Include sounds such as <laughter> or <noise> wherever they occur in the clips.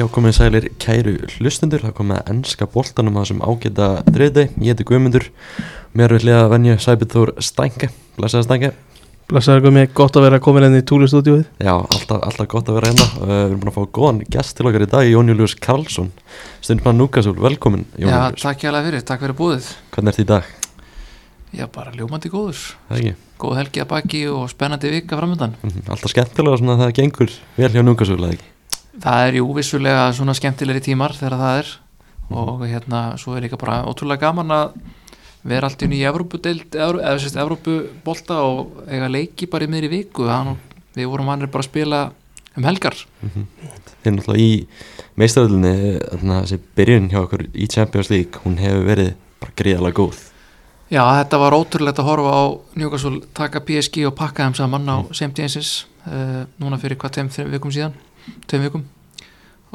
Já, komið sælir kæru hlustundur, það komið að ennska boltanum að þessum ágæta þriði, ég heiti Guðmundur, mér vil lega að venja Sæbjörn Stænke, blessaði Stænke. Blessaður Guðmi, gott að vera komin enn í túlistúdíuð. Já, alltaf, alltaf gott að vera hérna, uh, við erum búin að fá góðan gest til okkar í dag, Jón Július Karlsson, stundum hann Núkasúl, velkomin Jón Já, Július. takk hjá alveg fyrir, takk fyrir búið Hvernig ert þið í dag? Já, bara ljómandi góður Það ekki? Góð helgi að baki og spennandi vika framöndan Mhm, Alltaf skemmtilega að það gengur vel hjá Núkasúl, eða ekki? Það er jú vissulega svona skemmtilegri tímar þegar það er og hérna, svo er líka bara ótrúlega gaman að vera allt í unni í Evrópudeild eða sérst Evrópubolta og eiga leiki bara í miðri viku Þannig, við vorum vanir bara að spila um helgar Mhm. Þið er náttúrulega í meistaröldinni, þessi byrjun hjá okkur í Champions League, hún hefur verið bara gríðalega góð. Já, þetta var ótrúlegt að horfa á Newcastle taka PSG og pakka þeim saman á mm. Semtiensis uh, núna fyrir hvað tveim þreim vikum síðan tveim vikum.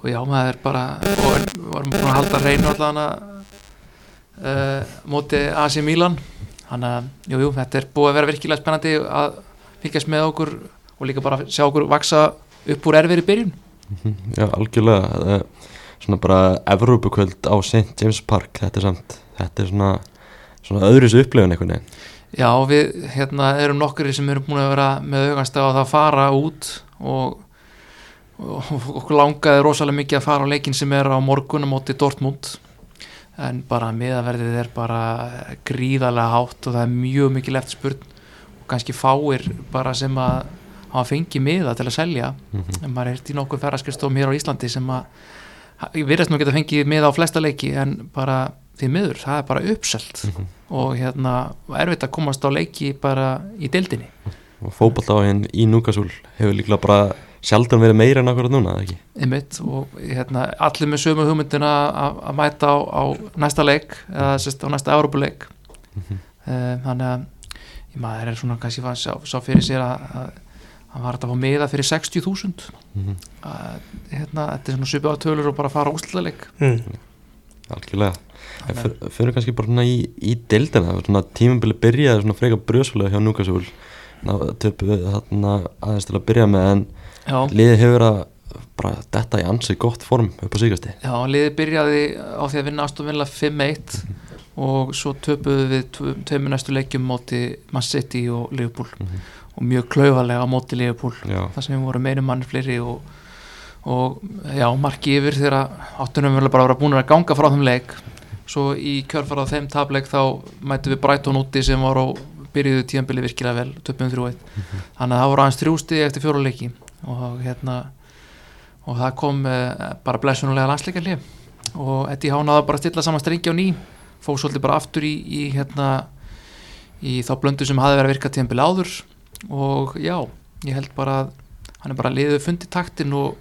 Og já, maður er bara og varum búin að halda reynu allan að uh, móti AC Milan. Þannig að, jú, jú, þetta er búið að vera virkilega spennandi að fylgjast með okkur og líka bara sjá okkur vaksa upp úr erfir í byrjun. Mhm, Já, algjörlega. Svona bara Evrópukvöld á St. James Park þetta er samt, þetta er svona svona öðru þessu upplifun einhvern veginn. Já, við hérna, erum nokkur sem erum búin að vera með augast á að það fara út og okkur langaði rosalega mikið að fara á leikin sem er á morgun á móti Dortmund. En bara miðaverðið er bara gríðarlega hátt og það er mjög mikið left spurn og kannski fáir bara sem að hafa fengið miða til að selja. Mhm. en maður er í nokkur ferðarskristóum hér á Íslandi sem að virðast nú geta fengið miða á flesta leiki en bara því miður, það er bara uppselt. Mhm. og hérna erfitt að komast á leiki bara í deildinni. Og fótballtáin í Núkasúl hefur líklega bara sjaldan verið meira en akkurat núna, eða ekki? einmitt og hérna allir með sömu hugmyndina að að mæta á, á næsta leik eða sérst á næsta Európuleik Mhm. uh, þannig að ég maður er svona kannski að sá, sá fyrir sér að, að hann var að fá miða fyrir 60.000 Mhm. að hérna þetta er svona svipið á tölur og bara fara á úslaleik Mm. Algjörlega fyrir kannski bara svona í, í deildina svona tímabili byrjaði svona freka brjósfulega hjá Núkasúl töpu við þarna aðeins til að byrja með en liðið hefur að bara detta í ansið gott form upp á síkasti já, liðið byrjaði á því að vinna Aston Villa 5-1 og svo töpuðu við tveimur næstu leikjum móti Man City og Liverpool. Mhm. og mjög klaufalega móti Liverpool Já, þar sem við vorum meinu mann fleiri og, og já, marki yfir þegar áttunum vel bara búin að ganga frá þeim leik. Svo í kjörfara á þeim tableik þá mættum við Brighton úti sem var á byrjuðu tíðanbili virkilega vel 2-3-1 þannig að það voru aðeins þrjústi eftir fjóra leiki og hérna og það kom bara blessunulega landsleikarlið og Eddie Há náða bara stilla saman strengi á ný. Fóð svolítið bara aftur í, í hérna í þá blöndu sem hafi verið að virka tíðanbili áður. Og já, ég held bara að hann er bara liðið fundið taktin og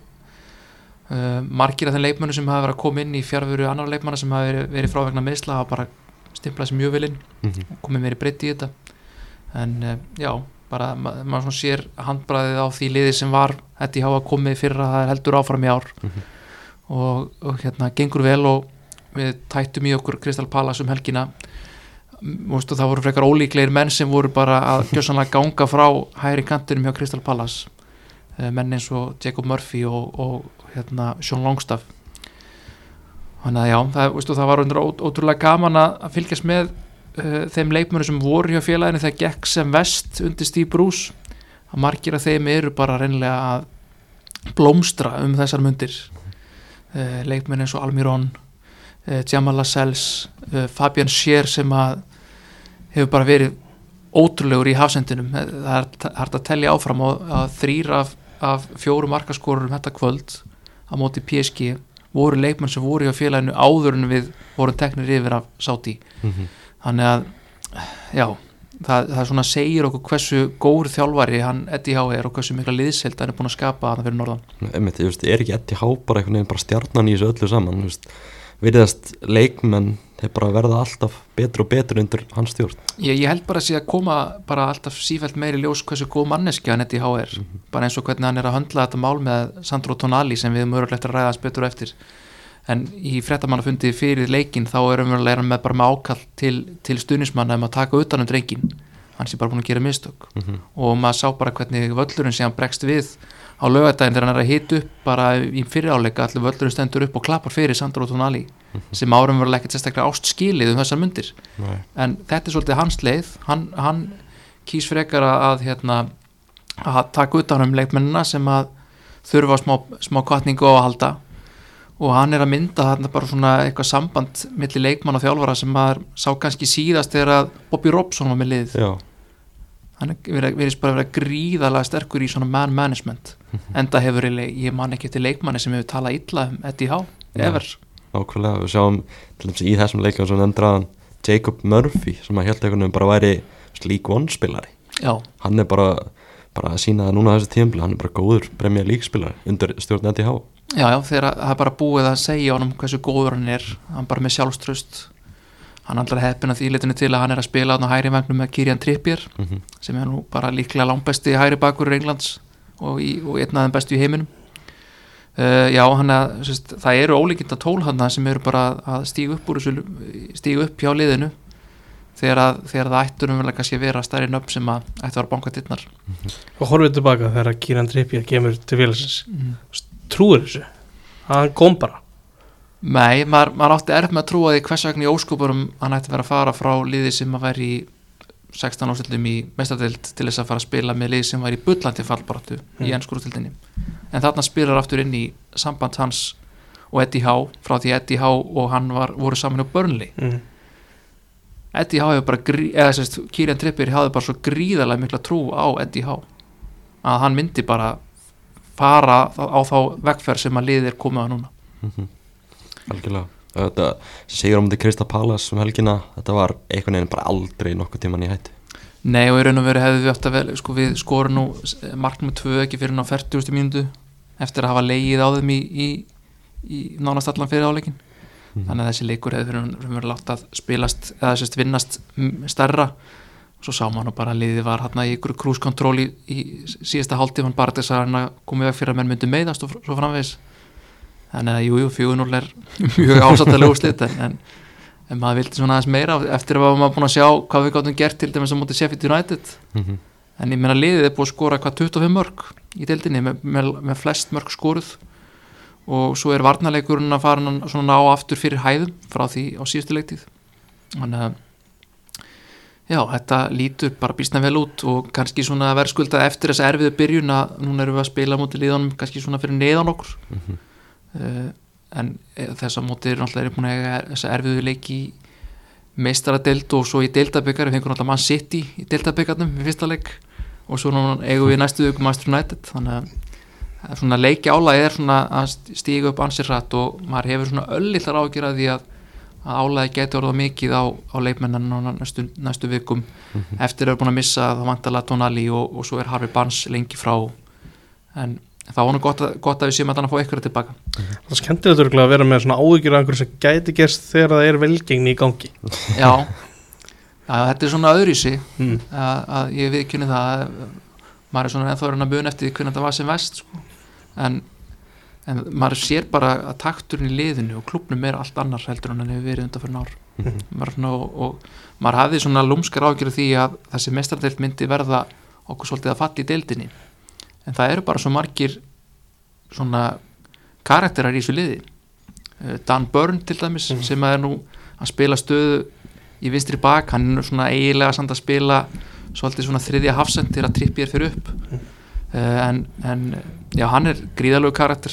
uh, margir af þeim leikmönu sem hafa verið að koma inn í fjárveru annar leikmanna sem hafa verið, verið frá vegna meðsla hafa bara stimplað sér mjög vel inn. Mhm. og komið meiri breytti í þetta. En uh, já, bara ma maður svona sér handbræðið á því liði sem var þetta í hafa komið fyrir að það er heldur áfram í ár. Mhm. og, og hérna gengur vel og við tættum í okkur Kristal Palace um helgina. Mústu, það voru frekar ólíklegir menn sem voru bara að <laughs> gjössanlega ganga frá hæri kantinum hjá Crystal Palace. Eh, menn eins og Jacob Murphy og, og hérna, Sean Longstaff. Þannig að já það, veistu, það var ótrúlega gaman að fylgjast með uh, þeim leikmönu sem voru hjá félaginu þegar gekk sem vest undir Bruce að margir af þeim eru bara reynilega að blómstra um þessar mundir. Uh, leikmönu eins og Almiron uh, Jamal Lascelles Fabian Scher sem að hefur bara verið ótrúlegur í hafsendinum. Það er hægt að tellja áfram að þrýr af, af fjóru markaskorurum þetta kvöld á móti PSG voru leikmenn sem voru hjá félaginu áður en við vorum teknir yfir af sáti Mhm. Þannig að já, það, það svona segir okkur hversu góður þjálfari hann Eddie Há er og hversu mikla liðselt hann er búin að skapa hann fyrir norðan. Einmitt, ég veist, er ekki Eddie Há bara einhvern veginn bara stjarnan í þessu öllu saman virðast leikmenn þeir bara verða alltaf betur og betur undir hans stjórn. Ég, ég held bara að sé að koma bara alltaf sífælt meiri ljós hversu góð manneski hann Eddie Há er. Bara eins og hvernig hann er að höndla þetta mál með Sandro Tonali sem við mögulegt að ræða hans betur eftir en í frettamannafundi fyrir leikin þá er umverulega hann með bara með ákall til, til stuðnismanna um að taka utan um drengin hann sé bara búin að gera mistök. Mhm. og maður sá bara hvernig völlurinn sé hann bregst við á lögadaginn þegar hann er að hita upp bara í fyriráleika allir völlurinn stendur upp og klappar fyrir Sandro Tonali sem árum verður ekkert sérstaklega ást skilið um þessar myndir Nei. en þetta er svolítið hans leið. Hann, hann kýs frekar að, að hérna, að taka utan um leikmennina sem að þurfa smá, smá kvartningu á að halda og hann er að mynda þarna bara svona eitthvað samband milli leikmann og þjálfara sem maður sá kannski síðast þegar að Bobby Robson var með lið. Já, hann er verið bara að vera gríðalega sterkur í svona man management enda hefur ég man ekki eftir leikmanni sem hefur talað illa um Eddie Howe ever. nákvæmlega, við sjáum til dæmis í þessum leikjum sem endraðan Jacob Murphy sem að held veginn bara væri League One spilari. Já, hann er bara, bara að sína það núna þessu tímpli, hann er bara góður Premier League spilari undir stjórn Eddie Howe já, já, þegar það er bara búið að segja honum hversu góður hann er hann bara með sjálfströst. Hann allar heppin að því litinu til að hann er að spila á hæri vagnum með Kirian Trippier mm -hmm. sem er nú bara líklega langbesti hæri bakur í Englands og, í, og einn af þeim bestu í heiminum. Uh, já, hann að sérst, það eru ólíkinda tól hann sem eru bara að stíga upp úr þessu, stíga upp hjá liðinu þegar, að, þegar það ættur umverulega kannski að vera stærri nöfn sem að ættu að vera banka dittnar og horfið tilbaka þegar Kieran Trippier kemur til félagsins. Mm. Trúir þessu að hann kom bara Nei, maður, maður átti erf með að trúa því hvers vegna í óskupurum hann ætti að vera að fara frá liði sem að væri í 16 ástöldum í mestadeild til þess að fara að spila með liði sem væri í bullandi fallbaratu í Mm. ennskúrútildinni en þarna spilar aftur inn í samband hans og Eddie Howe frá því Eddie Howe og hann var, voru saman á Burnley mm. Eddie Howe hefur bara, eða sérst Kieran Trippier hafði bara svo gríðarlega mikla trú á Eddie Howe að hann myndi bara fara á þá vegferð sem að liðið er komið á núna Mhm. algjörlega þetta sigur á mútið Krista Palas um helgina þetta var einhvern veginn bara aldrei nokkuð tíman í hættu Nei og í raun og veru hefðu við að vel sko við skorum nú marknum tvö ekki fyrir ná 40. mínútu eftir að hafa leigið á þeim í, í, í nánast allan fyrir áleikin Mhm. þannig að þessi leikur hefur verið látt að spilast eða sérst vinnast mm, stærra svo sá maður bara að liðið var hérna í ykkur krúskontról í, í síðasta hálftífan bara þess að hann komið veg fyrir að menn myndi meiðast og svo framvegis. Þannig að jújú, 4-0 er <laughs> mjög ásættalega úrslit en, en, en maður vildi svona aðeins meira eftir að maður búin að sjá hvað við gáttum gert til dæmis á móti Sheffield United. Mhm. en ég meina liðið er búið að skora hvað 25 mörg í deildinni með, með, með flest mörg skoruð. Og svo er varnarleikurinn að fara svona ná aftur fyrir hæðum frá því á síðustu leiktíð. Þannig að já, þetta lítur bara býstna vel út og kannski svona verðskulda eftir þessa erfiðu byrjun að núna erum við að spila mútið liðanum kannski svona fyrir neðan okkur. Mhm. uh, en þess að mótið er náttúrulega búin að eiga þessa erfiðu leiki í meistaradeild og svo í deildabikar. Við fengum náttúrulega mann sitt í, deildabikarnum í fyrsta leik og svo núna eigum við næstu vikum Master United. Þannig að svona leiki álægi er svona að stíga upp ansir hratt og maður hefur svona öllillar ágjur að því að, að álægi getur orðað mikið á, á leikmennan núna næstu, næstu vikum. Mhm. eftir að erum búin að missa það vantala Tonali og, og svo er Harvey Barnes lengi frá. En það var nú gott að, gott að við séum að hann að fá ykkur tilbaka. Það er skemmtilegt örugglega að vera með svona áhyggjur af einhverju sem gæti gerst þegar það er velgengni í gangi. <laughs> Já, já þetta er svona öðruvísi. Mm. að, að ég viðkynni það að maður er svona ennþá að mun eftir hvernig þetta var sem vest sko. en, en maður sér bara að takturinn í liðinu og klubnum er allt annar heldur en hann hefur verið undan fyrir nár Mhm. maður, svona, og, og maður hafði svona lúmskar ágjörð því að þessi mestardeild myndi verða okkur svolítið að falla í deildinni en það eru bara svo margir svona karakterar í þessu liði Eh, Dan Byrne til dæmis Mhm. sem er nú að spila stöðu í vinstri bak, hann er svona eiginlega samt að spila svolítið svona þriðja hafsend til að trippið er fyrir upp Mhm. uh, en, en já, hann er gríðalög karakter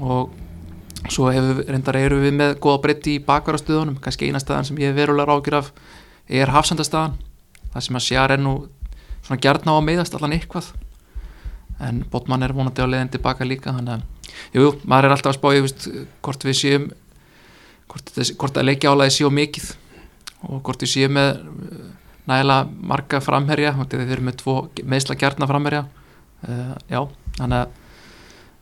og svo hefur, reyndar eru við með góða breytti í bakvarastöðunum, kannski eina staðan sem ég hef verulega rákir af er hafsendastaðan það sem að sér er nú svona gjarn á að meiðast allan eitthvað. En Botman er vonandi á leiðin tilbaka líka þannig að, jú, maður er alltaf að spá ég veist, hvort við séum hvort, hvort að leikja álæði séu mikið og hvort við séum með uh, nægilega marga framherja þegar við erum með tvo meðsla gjarna framherja. Uh, já, þannig að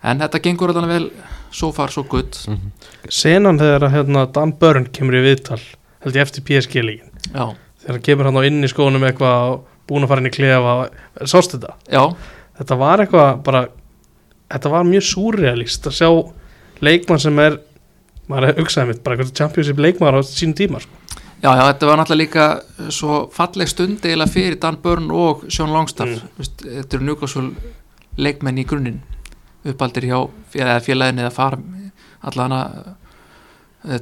en þetta gengur alveg vel so far so good Mhm. senan þegar að hérna, Dan Byrne kemur í viðtal held ég eftir PSG líkin já, þegar hann kemur hann á inn í skónum eitthvað búin að fara inn í klefa sástu þetta? já, þetta var eitthvað bara þetta var mjög súrealist að sjá leikmann sem er maður er hugsaði mitt, bara eitthvað championship leikmann á sínum tíma sko. já, já, þetta var náttúrulega líka svo falleg stund eiginlega fyrir Dan Byrne og Sean Longstaff Mm. Þetta eru njúkásvöld leikmenn í grunninn uppaldir hjá félaginu eða fara allan að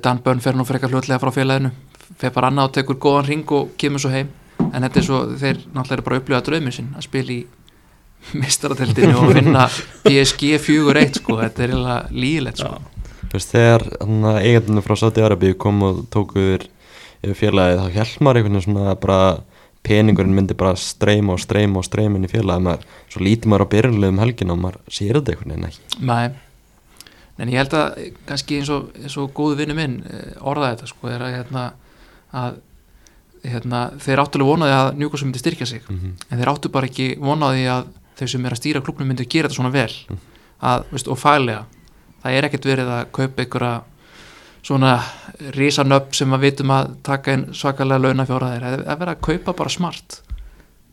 Dan Bönn fer nú frekar hlutlega frá félaginu fer bara annað og tekur góðan ring og kemur svo heim. En þetta er svo, þeir náttúrulega eru bara að upplifa drauminn sinn að spila í <laughs> mistarateltinu og vinna PSG 4-1 sko, þetta er lígilegt sko. Þegar eigendunum frá Saudi Arabi kom og tóku yfir, félagið þá maður einhvern veginn svona bara peningurinn myndi bara streyma og streyma og streyma inn í félagið maður, svo lítið maður á byrjunlegum helgin og maður sér þetta einhvern veginn ekki Nei, en ég held að kannski eins og, eins og góðu vinnu minn eh, orðaði þetta sko, er að, hérna, að hérna, þeir áttulega vonaði að Newcastle myndi styrkja sig mm -hmm. en þeir áttu bara ekki vonaði að þau sem er að stýra klubnum myndi gera þetta svona vel Mm. að, veist, og fælega það er ekkert verið að kaupa einhverja svona risanöpp sem að vitum að taka inn svakalega launafjóraðir að, að vera að kaupa bara smart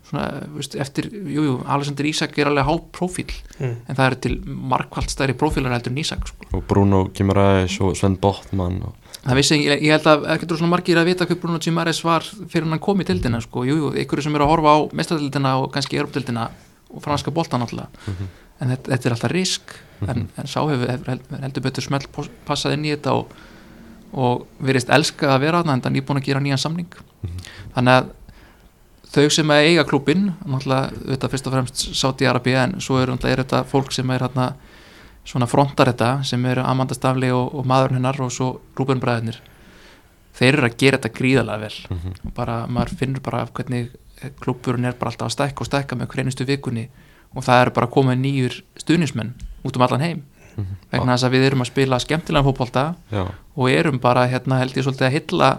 svona, veist, eftir, jújú, jú, Alexander Isak er alveg hálf profíl mm. en það eru til markvælt stærri profílar heldur en Isak sko. og Bruno Gimaræs og Sven Botman og það vissi, ég, ég held að ekkert svona margir að vita hvað Bruno Gimares var fyrir hann kom í tildina sko. jú, jú, einhverju sem eru að horfa á mestadildina og kannski Europdildina og franska boltan alltaf Mhm. en þetta, þetta er alltaf risk en, en sá hefur, hefur held- heldur betur smelt pos- passað inn í þetta og, og verist elska að vera þarna en það er nýbúin að gera nýjan samning. Þannig að þau sem að eiga náttúrulega þetta fyrst og fremst Saudi Arabi en svo er, er þetta fólk sem er hérna svona frontar þetta sem eru Amanda Stafli og, og maðurinn hennar og svo Rúben Bræðinir þeir eru að gera þetta gríðalega vel. Mhm. og bara, maður finnur bara af hvernig klúburinn er bara alltaf að stækka og stækka með hverjustu vikunni og það eru bara komið nýjur stuðnismenn út um allan heim Mhm. vegna þess að við erum að spila skemmtilega fótbolta Já, og erum bara hérna held ég svolítið að hylla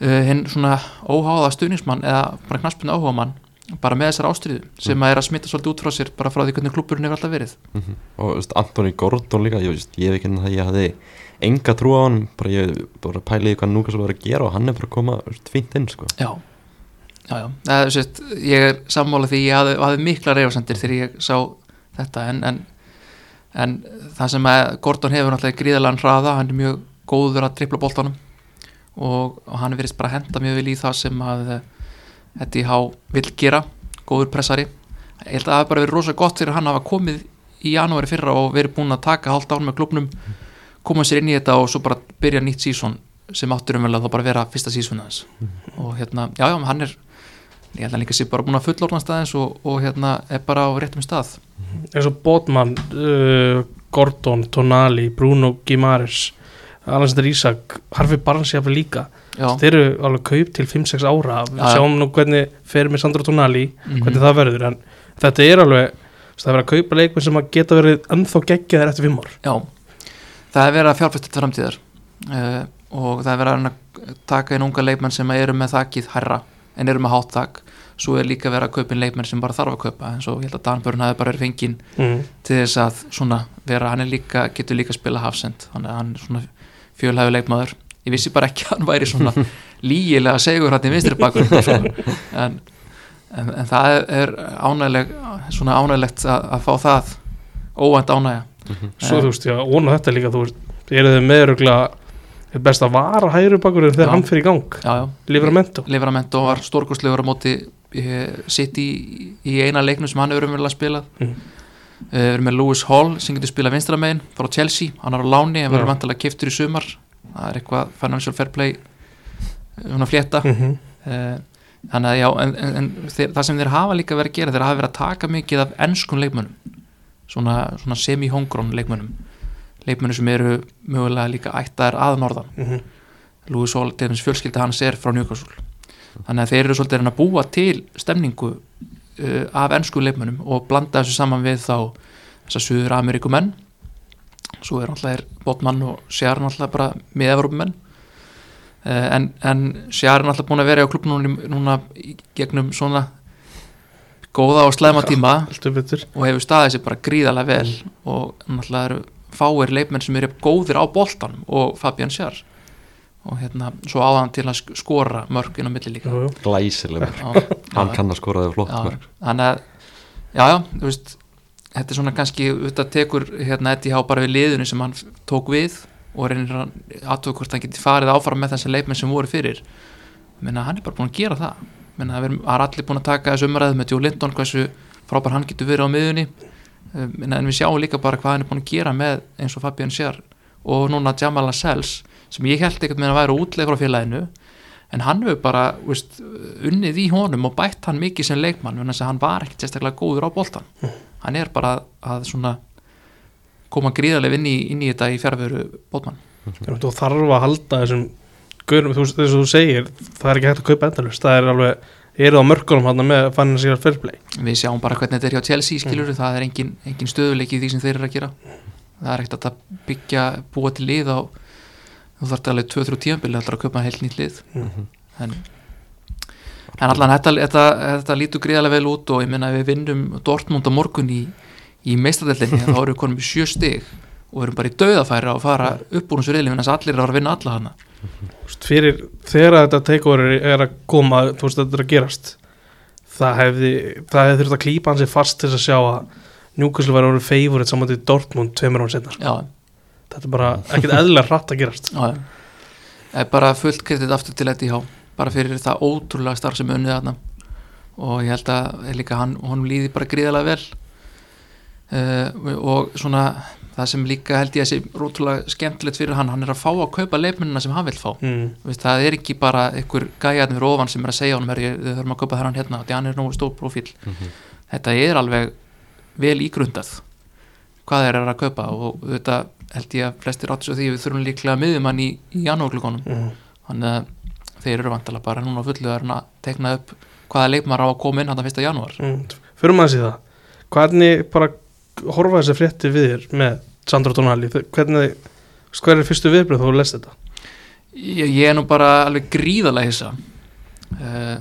uh, hinn svona óháða stuðnismann eða bara knaspinu áhuga mann bara með þessar ástriðu sem að er að smita svolítið út frá sér bara frá því hvernig klúburinn hefur alltaf verið mhm. og veist, Antoni Gordon líka ég, veist, ég hef ekki það, ég hafði enga trú á hann bara ég bara pæliði hvað núka svo var að gera og hann er bara að koma fínt inn sko Já, já, já. Það, er, sést, ég er sammála því ég hafði mikla reyfarsendir þegar ég sá þetta en, en, en það sem að Gordon hefur náttúrulega gríðalega hraða, hann er mjög góður að tripla boltanum. Og, og hann verist bara að henda mjög vel í það sem að þetta í há vill gera, góður pressari. Ég held að það hafi bara verið rosa gott fyrir hann að hafa komið í janúari fyrra og verið búin að taka hálft án með klubnum koma sér inn í þetta og svo bara byrja nýtt sísón sem áttur um vel að það bara vera fyrsta sísón aðeins. Og hérna, já, já, hann er ég held að líka sé bara búin að fullorna staðins og, og hérna er bara á réttum stað. Eins og Botman uh, Gordon, Tonali, Bruno Gimares Alexander Isak Harfi Barnes jáfnir líka. Já, þeir eru alveg kaup til 5-6 ára. Við já. sjáum nú hvernig fer með Sandro Tonali mhm. hvernig það verður en þetta er alveg það er verið að kaupa leikmenn sem að geta verið ennþá geggjaðir eftir 5 ár. Já, það er verið að fjárfæsta til framtíðar uh, og það er verið að taka inn unga leikmenn sem eru með þakkið herra en eru með hátt þakk svo er líka verið að kaupa inn leikmenn sem bara þarf að kaupa eins og ég held að Dan Börn hafi bara verið fenginn mm. til þess að svona vera, hann líka, getur líka að spila hafsend, hann er svona fjölhæfi leikmaður, ég vissi bara ekki að hann væri svona <laughs> lígilega segur hann í vinstri bakur <laughs> en, en, en það er ánægileg svona ánægilegt að, að fá það óvænt ánægja svo Eh. þú veist, ég vona þetta líka þú veist, eru þau meðurugla er best að vara hægri bakur þegar Já. hann fyrir í gang. Já, Livramento. Livramento var stórkostlegur á móti eh, sitt í, í eina leiknum sem hann hefur umverulega spilað Mm. mm. við erum með Lewis Hall sem getur spilað vinstramegin frá Chelsea, hann er á láni en verður vantilega keftur í sumar. Það er eitthvað financial fair play svona flétta. Mm -hmm. Eh, þannig að já en, en, en þeir, það sem þeir hafa líka verið að gera þeir hafa verið að taka mikið af ennskum leikmönnum. Svona, svona semi-homegrown leikmönnum leikmönnum sem eru mögulega líka ættaðir að norðan. Mm -hmm. Louis Hall, þeirins fjölskylda hans er frá Newcastle. Þannig að þeir eru svolítið að búa til stemningu uh, af ennsku leikmönnum og blanda þessu saman við þá þessar Suður Ameríku menn svo er er Botman og Sjar náttúrulega bara með Evrópumenn. Uh, en, en er náttúrulega búin að vera á klubnum núna, í gegnum svona góða og slæma tíma Alltaf og hefur staðið sér bara gríðalega vel og náttúrulega eru fáir leikmenn sem eru góðir á boltanum og Fabian Sjar og hérna svo áðan til að sk- skora mörg inn á milli líka. Glæsileg Já, Hann kann að skora þau flott já, mörg þannig að já, já, þú veist þetta er svona kannski, þetta tekur hérna Eddie Há bara við liðinu sem hann tók við og reynir að aðtöku hvort hann geti farið áfram með þessi leikmenn sem voru fyrir. Menna hann er bara búin að gera það. Menna það er allir búin að taka þessu umræðu með Joe Linton hversu frábær hann getur verið á miðunni um, en en við sjáum líka bara hvað hann er búin að gera með eins og Fabian Sjar og núna Jamal Lascelles sem ég held ekkert með að væri útleið frá félaginu en hann hefur bara veist, unnið í honum og bætt hann mikið sem leikmann þannig að hann var ekkert sérstaklega góður á boltan. Hann er bara að svona koma gríðarlega inn í, inn í þetta í fjárveru bótmann. Þú þarf að halda þessum þú, þess að þú segir það er ekki hægt að kaupa endalust það er alveg, eru á mörkunum hann með financial fair play. Við sjáum bara hvernig þetta er hjá Chelsea skilur það er engin, engin stöðuleiki í því sem þeir eru að gera. Það er ekkert að byggja búa til lið á þú þarf alveg 2-3 tíðanbili að kaupa heilt nýtt lið. Mhm. en, en allan þetta, þetta, þetta lítur gríðarlega vel út og ég menna við vinnum Dortmund á morgun í, í meistadellinni þá erum við konum í sjö stig og erum bara í dauðafæri að fara upp úr þessu þannig að allir eru að vinna alla hana fyrir þegar þetta takeover er að koma þú veist þetta er að gerast það hefði, það hefði þurft að klípa hann sér fast til að sjá að Newcastle var orðið favorite saman til Dortmund tveimur án setna já, þetta er bara ekkert eðlilega hratt að gerast. Já, er bara fullt kredit aftur til þetta í há bara fyrir það ótrúlega starf sem unnið þarna. Og ég held að líka hann, honum líði bara gríðarlega vel. Uh, og svona það sem líka held ég að sé rótrúlega skemmtilegt fyrir hann, hann er að fá að kaupa leifmunina sem hann vil fá mm. Veist, það er ekki bara einhver gæjarnir fyrir ofan sem er að segja honum, "Herri, við þurfum að kaupa þennan hérna því hann er nógu stór profíl þetta er alveg vel ígrundað hvað þeir eru að kaupa og þetta held ég að flestir áttu svo því við þurfum líklega miðjum hann í, í janúarklugunum Mm. þannig að þeir eru vantala bara núna á fullu að að tekna upp hvaða leikmar á að koma inn hann að fyrsta janúar Mm. fyrir maður sér það hvernig bara horfa þessi frétti við þér með Sandro Tonali hvernig, hvað er fyrstu viðbröð þú lest þetta? Ég, ég er nú bara alveg gríðalega hissa uh,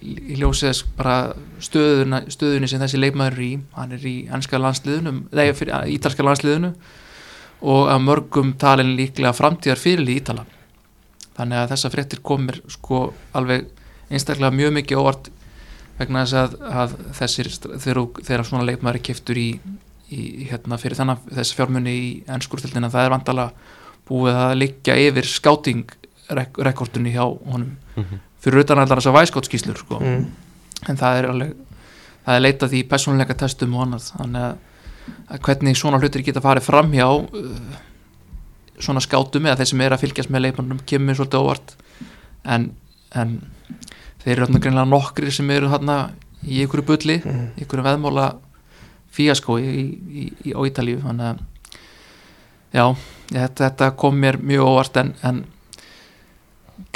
í ljósið þess bara stöðuna, stöðunni sem þessi leikmaður er í. Hann er í ennska landsliðunum eða fyrir ítalska landsliðunu og að mörgum talin líklega framtíðar fyrirlið Ítala. Þannig að þessa fréttir komir sko alveg einstaklega mjög mikið óvart vegna þess að, að þessir þegar svona leikmaður er keftur í, í hérna fyrir þannig þessi fjármunni í ennskurstildina það er vantala búið að liggja yfir skáting rekordunni hjá honum fyrir utan allar þessar væskótskíslur sko. mm. en það er alveg það er leitað í persónuleika testum og annað þannig að, að hvernig svona hlutir geta farið fram hjá uh, svona skátum eða þeir sem er að fylgjast með leikmannum kemur svolítið óvart en, en þeir eru greinlega nokkri sem eru þarna í ykkur bulli, Mm. ykkur veðmála fíaskó í, í, í, á Ítalíu þannig að já, þetta, þetta kom mér mjög óvart en, en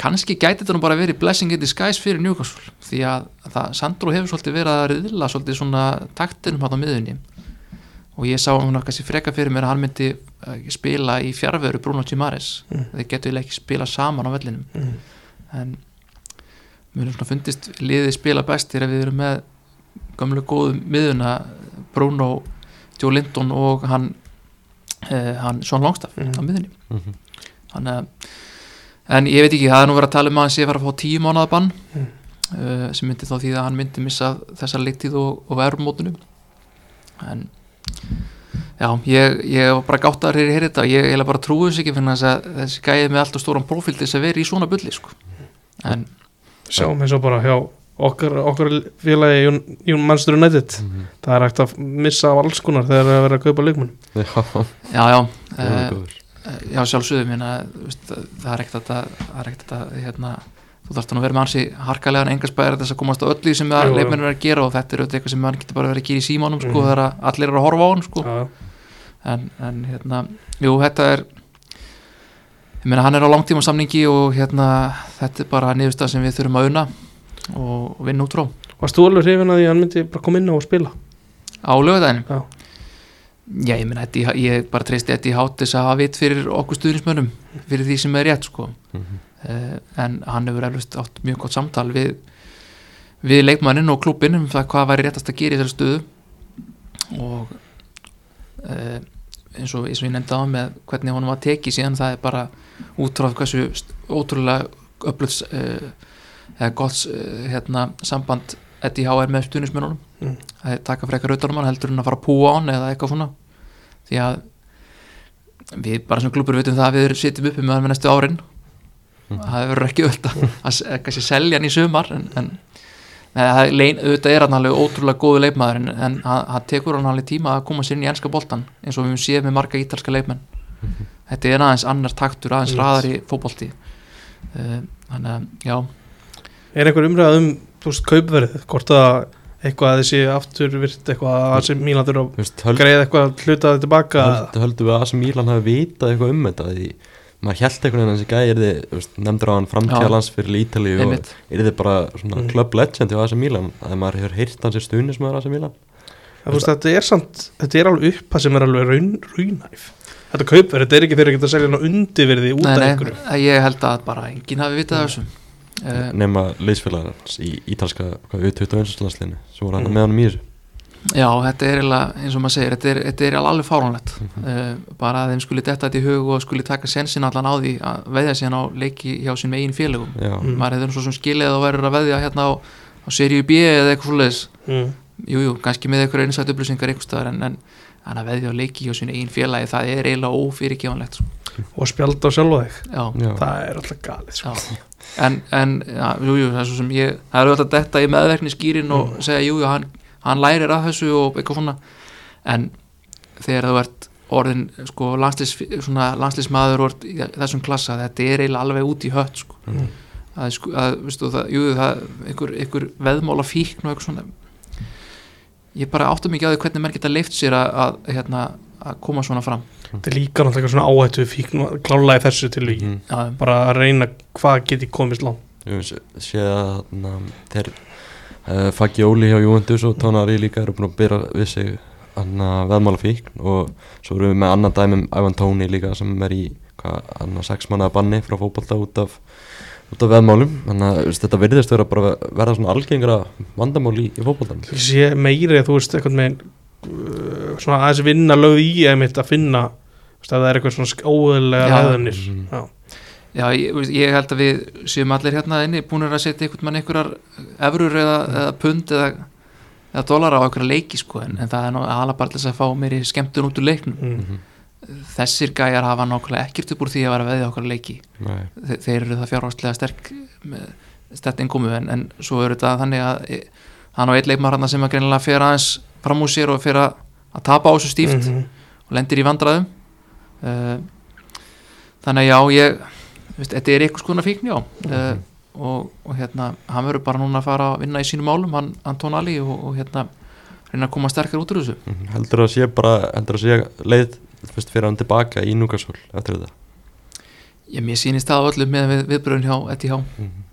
kannski gæti þetta nú bara verið blessing in disguise fyrir Newcastle því að það, Sandro hefur svolítið verið að riðla svolítið svona taktinum hann á miðunni og ég sá hún kannski freka fyrir mér að hann myndi uh, spila í fjárveru Bruno Gimares Mm. þeir getur ekki spila saman á vellinum Mm. en mér er svona fundist liðið spila best þegar við erum með gamlu góðu miðuna Bruno, Joe Linton og hann uh, hann Sean Longstaff Mm. á miðunni Mhm. þannig að en ég veit ekki, það er nú verið að tala um að hann sé að fara að fá tíu mánuða bann Mm. uh, sem myndi þá því að hann myndi missa þessa leiktíð og, og verðmótunum en já, ég, ég var bara gáttaður hér í hér þetta, ég heila bara trúið þess ekki fyrir þess að þessi gæði með allt og stóran profíl til þess að vera í svona bulli sko. en sjáum eins og bara hjá okkar, okkar félagi Jón- Jón Manchester United. Það er hægt að missa af alls konar þegar það er að vera að kaupa leikmenn. Já, já, uh, já, minna, veist, það er ekkert að það er ekkert að hérna, þú þarfst að vera með hansi harkalega en engarspæðir þess að komast á öllu því sem leikmennir er að gera og þetta er auðvitað eitthvað sem hann getur bara verið að gera í símánum sko, Mhm. þegar að allir eru að horfa á hann sko. Já, en, en hérna, jú, þetta er ég meina hann er á langtíma samningi og hérna, þetta er bara niðurstað sem við þurfum að unna og, vinna út frá. Varst þú alveg hrifin að því að hann myndi bara koma inn á og spila? Á lögadaginn Já. Já, ég meina, Eddie- ég bara treysti Eddie Hátis að hafa vit fyrir okkur stuðnismönnum fyrir því sem er rétt sko. Mhm. uh, en hann hefur eflust átt mjög gott samtal við, við leikmannin og klubbin um það hvað væri réttast að gera í þessari stöðu. Og uh, eins, og, eins og ég nefndi á með hvernig honum var tekið síðan það er bara útráð hversu ótrúlega öfluts uh, eða gott uh, hérna, samband Eddie Há er með stuðnismönnunum Mm. að taka frekar utanum hann heldur en að fara að púa á hann eða eitthvað svona. Því að við bara sem klubur vitum það að við sitjum uppi með hann með næstu árin. Mhm. það verður ekki öll að, kannski selja hann í sumar en, en Nei, það lein, auðvitað er hann alveg ótrúlega góðu leikmaður en, en hann, hann tekur hann alveg tíma að koma sér inn í enska boltan eins og við höfum séð með marga ítalska leikmenn. Þetta er aðeins annar taktur aðeins Yes. raðar í fótbolti. Uh, þannig að já Er einhver umræð um, þú veist, kaupverðið? Hvort að eitthvað að þessi aftur virt eitthvað að þessi Mílan þurfa að höld, greiða eitthvað hlutaði tilbaka? höld, höldum við að sem Mílan hafi vitað eitthvað um þetta? Því maður held einhvern veginn að þessi gæði er þið nefndur á hann framtíðalans fyrir Ítalíu og einmitt, er þið bara svona Mm. club legend hjá AC Milan að maður hefur heyrt hans í Milan. En þú veist, þetta er samt, þetta er alveg upp sem er alveg raun, raunæf Þetta kaupverð, þetta er ekki fyrir að geta að selja undirverði út af einhverju. ég held að bara enginn hafi vitað af þessu uh, nema leysfélagarans í ítalska U21 landsliðinu sem voru hann Mm. með í þessu já, þetta er eins og maður segir þetta er, þetta er alveg fáránlegt Mhm. uh, bara að þeim skuli detta þetta í hug og skuli taka sensin allan á því að veðja síðan á leiki hjá sín megin félögum Já, Mm. maður hefur nú svo sem skilið að verður að veðja hérna á, á seríu B eða eitthvað svoleiðis mm. jújú, jú, kannski með eitthvað einsætt upplýsingar einhvers staðar en, en, að veðja á leiki hjá sín eigin félagi það er eiginlega ófyrirgefanlegt sko. Og spjálta á sjálfa þig. Já, já, Það er alltaf galið sko. já. En, en já, jú, jú, það er svo sem ég það er auðvitað detta í meðverkni skýrin og Mm. segja, jú, jú, hann, hann lærir að þessu og eitthvað svona. En þegar þú ert orðin sko og ert í þessum klassa, þetta er eiginlega alveg út í hött sko. Mm. að, sko, að veistu, það, jú, það, einhver, einhver veðmála fíkn og eitthvað svona. Ég bara áttum ekki á því hvernig menn geta leift sér að, að, hérna, að koma svona fram. Þetta er líka náttúrulega svona áhættu fíkn klálega í þessu tilvíki Mhm. já, Bara að reyna hvað geti komist langt. Ég sé sé að na, þeir uh, Fagioli hjá Juventus og Tonari líka eru búin að byrja við sig anna, veðmála fíkn og svo erum við með annan dæmum Ivan Tóni líka sem er í hvað, anna, sex mannaða banni frá fótbolta út af, út af veðmálum. Þannig að þetta virðist vera bara verða svona algengra vandamál í, í fótboltan Ég sé meiri að þú veist eitthvað með svona aðeins vinna lögð í einmitt að finna að það er eitthvað svona óðurlega Já. ræðanir Mhm. Já, Já, ég, ég held að við séum allir hérna inni búinir að setja einhvern mann einhverjar efrur eða, eða pund eða, eða dólar á einhverja leiki sko en, en það er nú alveg bara til þess að fá meiri skemmtun út úr leiknum mm. Mhm. þessir gæjar hafa nákvæmlega ekkert upp úr því að vera veðja okkar leiki Nei. Þe, þeir eru það fjárhastlega sterk með stert inkomu en, en svo eru þetta þannig að e, hann og einn leikmar hann sem að greinilega fer aðeins fram úr sér og fer að, að tapa á þessu stíft Mhm. og lendir í vandræðum. Uh, þannig að já ég veist, þetta er eitthvað skona fíkn já. Uh, og, og hérna hann verður bara núna að fara að vinna í sínum málum hann Anton Ali og, og hérna reyna að koma sterkar út úr þessu. Mhm. heldur að sé bara heldur að sé leið fyrst fyrir hann tilbaka í Núkasvöld eftir þetta? Ég mér sýnist það á öllu með við, viðbröðun hjá Eti Há Mhm.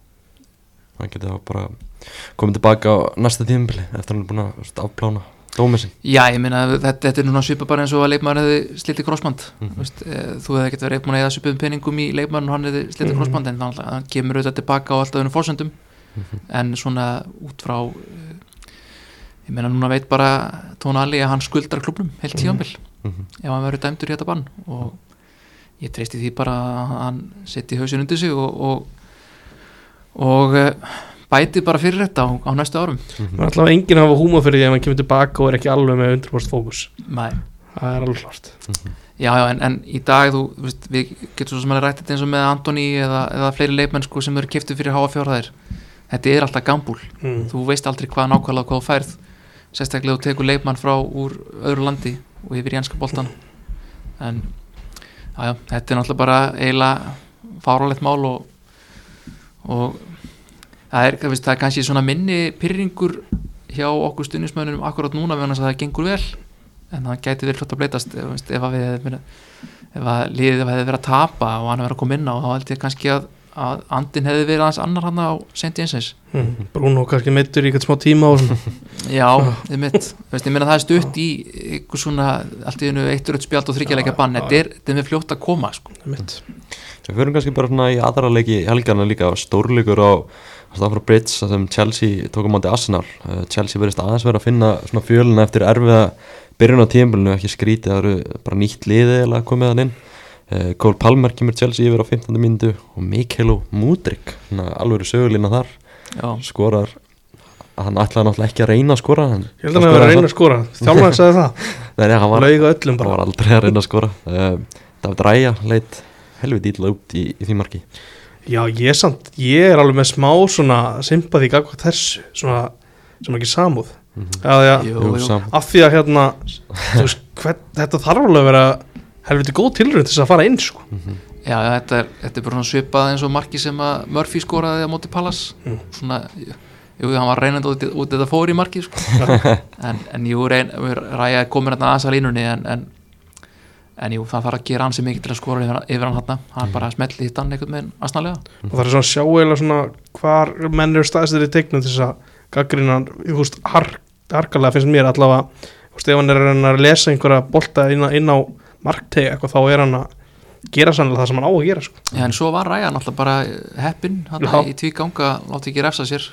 hann geti þá bara komið tilbaka á næsta tíðumbili eftir hann er búin að afplána dómið sinn já ég meina þetta, þetta er núna svipa bara eins og að leikmaður hefði slitið krossband veist, eh, þú hefði ekkert verið búin að eða svipum peningum í leikmaðurinn og hann hefði slitið Mhm. krossband en þannig að hann kemur auðvitað tilbaka á alltaf unum fórsöndum Mhm. en svona út frá uh, ég meina núna veit bara Tón Ali að hann skuldar klubnum heilt Mhm. tíðanbill Mhm. ef hann verður dæmdur í þetta bann og ég treysti því bara að hann setji hausin undir sig og og, og uh, bæti bara fyrir þetta á, á næstu árum. Það alltaf enginn að hafa húma fyrir því að hann kemur tilbaka og er ekki alveg með 100% fókus Nei. Það er alveg Mhm. já, já, en, en í dag þú, veist, við getum svo sem að rætt þetta eins og með Antoni eða, eða fleiri leikmenn sko, sem eru kiftið fyrir háa fjárhæðir þetta er alltaf gambúl mm. þú veist aldrei hvað nákvæmlega hvað þú færð sérstaklega þú tekur leikmann frá úr öðru landi og yfir í enska boltan en já, já, þetta er náttúrulega bara eiginlega fárálegt mál og, og það er, veist, það er kannski svona minni pyrringur hjá okkur stundismönnum akkurat núna við að það gengur vel en það gæti verið flott að breytast ef, veist, ef að við ef að liðið hefði verið að tapa og hann hefði verið að koma inn á þá held ég kannski að, að andin hefði verið aðeins annar hann á St. Jensens Mm. Bruno kannski meittur í eitthvað smá tíma og svona <laughs> Já, ég mitt, veist, ég meina það er stutt í eitthvað svona, allt í einu eittur eitt spjald og þryggjarleika bann, þetta er, er með fljótt að koma sko. Við förum kannski bara svona í aðra leiki helgarna líka stórleikur á Stafford Bridge þar sem Chelsea tók á móti Arsenal. Uh, Chelsea verðist aðeins verið að finna svona fjöluna eftir erfiða byrjun á tímabilinu ekki skrítið, það eru bara nýtt liði eða komið hann inn. Uh, Cole Palmer kemur Chelsea yfir á 15. myndu og Mikhailo Mudrik alveg sögulína þar Já, skorar. Hann ætlaði náttúrulega ekki að reyna að skora hann, Ég held að hann hefur að reyna að skora. Þjálfæðin sagði það. <laughs> Nei, hann var, hann bara. var aldrei að reyna að skora. Uh, David Ræja leitt helvið ítla út í, í því marki Já, ég samt, ég er alveg með smá svona sympati gagvað þessu svona, sem ekki samúð Mhm. Já, já, Jú, Jú, jú. sam- af því að hérna þú veist, hvern, þetta þarf alveg að vera helviti góð tilrönd til þess að fara inn sko. Mhm. Já, já, þetta er, þetta er bara svona svipað eins og marki sem að Murphy skoraði á móti Pallas Mm. svona, jú, hann var reynandi út, út þetta fór í marki sko. <laughs> en, en jú, reyn, ræja komin hérna aðeins að línunni en, en, en jú, það þarf að gera ansi mikið til að skora yfir, yfir hann hann hann bara smelli hitt hann einhvern veginn aðsnalega og það er svona að sjá eiginlega svona hvar menn eru staðstir í teiknum til þess að gaggrina, þú veist, har, harkalega finnst mér allavega, þú veist, ef hann er að að lesa einhverja bolta inn á, inn á markteg eitthvað, þá er hann að gera sannlega það sem hann á að gera sko. Já, en svo var ræja náttúrulega bara heppin hann í tví ganga, láti ekki refsa sér.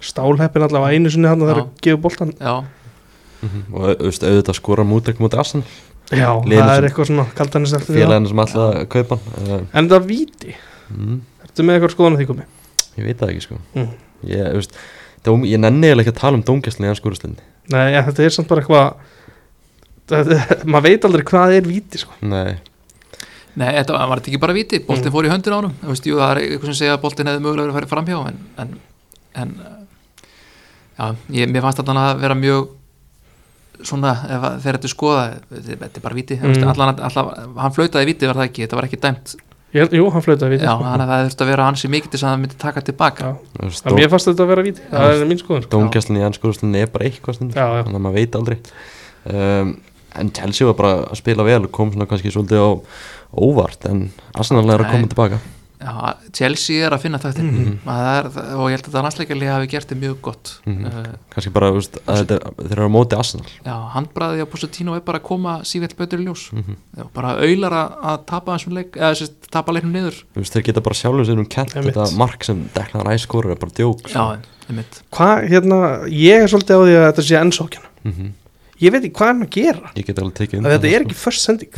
Stálheppin allavega einu sinni hann þegar Já. að gefa boltan Já, Mhm. og au- auðvitað auðvitað skora mútek mútið Arsenal já, Liðinu það er eitthvað svona kaldanist eftir því það. félaginu sem alltaf að kaupa hann uh, en það er víti, mm, ertu með eitthvað skoðan að því komi ég veit það ekki sko. Mm. ég, veist, dóm, ég nenni eiginlega ekki að tala um dómgæslinni í anskuruslinni nei, ja, þetta er samt bara eitthvað þetta- <laughs> maður veit aldrei hvað er víti sko. nei, nei, þetta var þetta ekki bara viti boltin Mm. fór í höndin á honum. Þú veist, jú, það er eitthvað sem segja að boltin hefði mögulega verið að fara framhjá en, en, en já, ég, mér fannst þetta að vera mjög svona, ef að þegar þetta er skoða þetta þetta er bara viti, Mm. allan, allan, hann flautaði viti var það ekki, þetta var ekki dæmt Ég jú, hann flautaði víti já, sko. þannig að það þurfti að vera hansi mikið til þess að það myndi taka tilbaka Já. En mér fannst þetta að vera víti, það er mín skoðun sko. dómgæslinni í anskuruslinni er bara eitthvað já. þannig að maður veit aldrei um, en Chelsea var bara að spila vel og kom svona kannski svolítið á óvart en Arsenal er að koma tilbaka já, Chelsea er að finna þetta Mhm. er, og ég held að það landsleikarlega hafi gert þetta mjög gott. Mhm. uh, kannski bara veist, að þetta, þeir eru á móti Arsenal. Já, handbræði á Pochettino er bara að koma sífell betur í ljós. Mm já, bara auðlar að, tapa þessum leik eða sérst, tapa leiknum niður. Þú veist, þeir geta bara sjálfur sér um kent. Einmitt. þetta mark sem Declan Rice skorur er bara djók já, einmitt. Hvað, hérna, ég er svolítið á því að þetta sé ennsókjan mm Ég veit ekki hvað er hann að gera? Ég get alveg tekið að Þetta er ekki först sending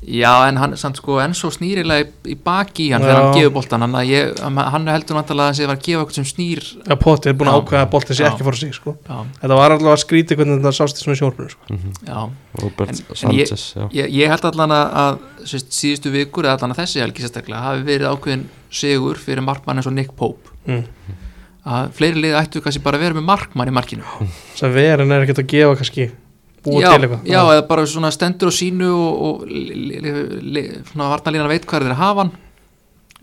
já, en hann samt sko enn svo snýrilega í, í baki í hann þegar hann gefur boltan hann, ég, hann heldur náttúrulega að hann sé að vera að gefa eitthvað sem snýr Já, Potti er búin að Já. ákveða að boltin sé Já. ekki fór sig sko. Þetta var allavega að skríti hvernig þetta sást í svona sjónrunu sko. Mhm. já Robert En- en Sanchez já. Ég, ég held allan að, að sérst, síðustu vikur eða allan að þessi helgi sérstaklega hafi verið ákveðin sigur fyrir markmann eins og Nick Pope mm. að fleiri liði ættu kannski bara að vera með markmann í markinu Er búa já, til eitthvað já, eða bara svona stendur á sínu og, og svona varnalínan veit hvað er þeir hafa hann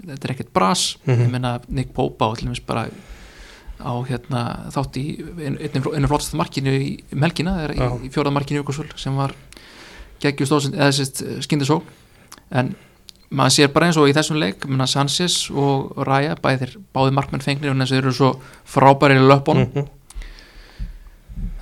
þetta er ekkert bras Mhm. ég meina Nick Pope á allir bara á hérna þátt í einu, flottast markinu í um helgina þegar Já. í, fjórða markinu í Jökulsvöld sem var geggjustóð eða sérst skindisó en maður sér bara eins og í þessum leik menna Sanchez og Raya bæðir báði markmenn fengnir en þess að þeir eru svo frábæri í löpunum Mhm.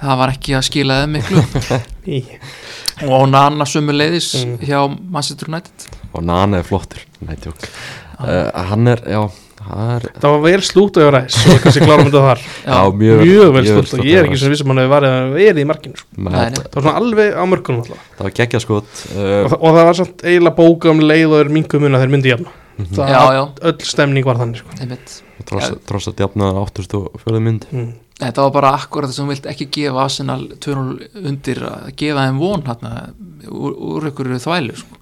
Það var ekki að skila þeim miklu. <laughs> Og Nana sömu leiðis Mm. hjá Manchester United. Og Nana er flottur. Nei, uh, hann er, já það er, Það var vel slútt og ræs og kannski klárum þetta þar. <laughs> Já, mjög, Mjög vel mjög slútt og ég er ekki sem vissum hann hefur að verið í markinu sko. Nei. Það var svona alveg á mörkunum alltaf. Það var geggja skot og, uh, það- og það var samt eiginlega bóka um leið og er mingum að þeir myndi jafna. Það já, já, öll stemning var þannig sko. tross að djafnaði 84 mynd. Mm. þetta var bara akkurat það sem þú vilt ekki gefa Arsenal 2-0 undir að gefa þeim von hérna, úr, úr ykkur þvælu sko.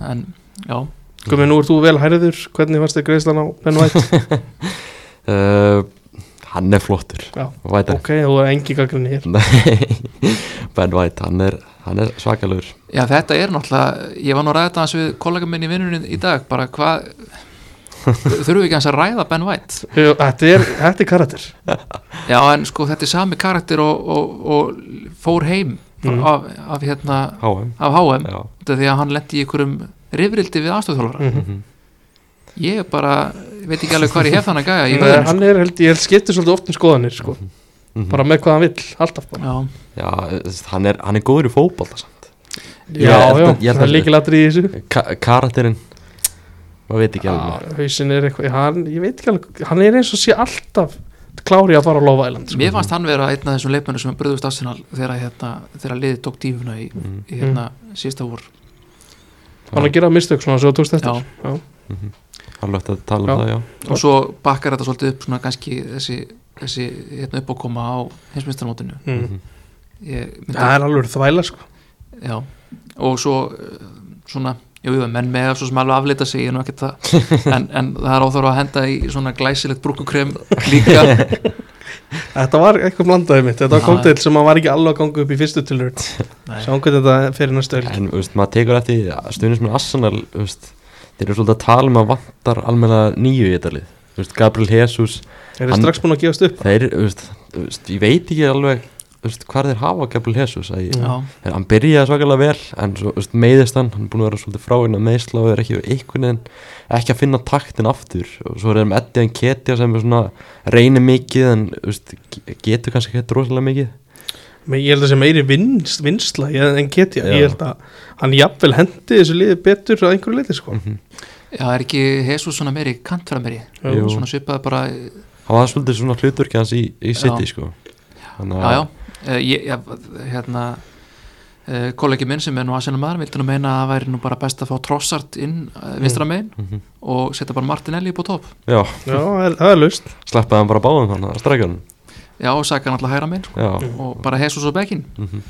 en já Komið nú er þú vel hæriður, hvernig fannst þið greiðslan á Ben White? <laughs> uh, hann er flottur. Já, White ok, þú er engi gaggrinni hér. Nei, <laughs> Ben White, hann er, hann er svakalur Já, þetta er náttúrulega, ég var nú að ræða þetta við kollega minn í vinnunni í dag, bara hvað <laughs> þurfum við ekki að ræða Ben White? Jú, Þetta er, þetta er karakter. Já, en sko þetta er sami karakter og, og, og fór heim Mhm. af, af hérna HM af HM, er því að hann lendi í einhverjum rifrildi við aðstofþjólfara mm mhm. ég er bara, veit ekki alveg hvað ég hef þannig að gæja -hmm. <laughs> vöðunum Hann er, held, ég held skiptir svolítið oft um skoðanir sko. Mhm. bara með hvað hann vill, alltaf bara Já, Já, hann er, hann er góður í fótbolta samt Já, Ég held já, það er líkilatri í þessu Ka Karakterinn maður veit ekki alveg er hann, ég veit ekki alveg hann er eins og sé alltaf klári að fara á Love Island sko. mér fannst hann vera einn af þessum leikmennu sem bröðust Arsenal þegar, hérna, þegar liðið tók dífuna í, Mhm. í hérna, síðasta vor Hann að gera mistök svona svo tókst eftir Já. Já. Mhm. Hann lögt að tala um Já. það, já og svo bakkar þetta svolítið upp svona kannski þessi, þessi hérna uppákoma á heimsmyndstarmótinu Mm. ég myndi Það er alveg þvæla sko. Já, og svo eh, svona jú, jú, menn með svo sem alveg afleita sig ég er nú ekkert það <laughs> en, en það er óþára að henda í svona glæsilegt brúkukrem líka <laughs> Þetta var eitthvað blandaði mitt, þetta var komtil sem að var ekki alveg að ganga upp í fyrstu tilur Nei. Sjáum hvernig þetta fyrir næstu öll En, þú veist, maður tekur eftir stuðnismenn Arsenal, þeir eru svolítið að tala um að vantar almenna nýju í þetta lið. Gabriel Jesus, Þeir eru strax búin að gefast upp. þeir, veist, ég veit ekki alveg, veist, hvað þeir hafa Gabriel Jesus. Að ég, Já, hann byrjaði svakalega vel, en svo, veist, meiðist hann, hann er búin að vera svolítið fráinn að meðsla og er ekki veginn, ekki að finna taktin aftur. Og svo er þeir með Eddie Nketiah sem er svona, reynir mikið, en, veist, ge- getur kannski ekki rosalega mikið. Men ég held að sem meiri vinst, vinsla ég- en get ég, Já. ég held að hann jafnvel hendi þessu liði betur að einhverju leiti sko. Mm já, er ekki Jesus svona meiri kantfæra meiri Jú. svona svipaði bara Hann var svolítið svona hlutverki hans í, í City, sko. Þannig já, já, uh, ég, ég, hérna uh, kollegi minn sem er nú aðsennum maður vildi nú meina að það væri nú bara best að fá trossart inn uh, vinstra megin Mhm. og setja bara Martinelli upp á topp. Já, Já, það er, það laust. Sleppaði hann bara báðum þannig að strækja hann já, og saka hann alltaf hægra megin sko, og bara Jesus og Bekkin mm uh,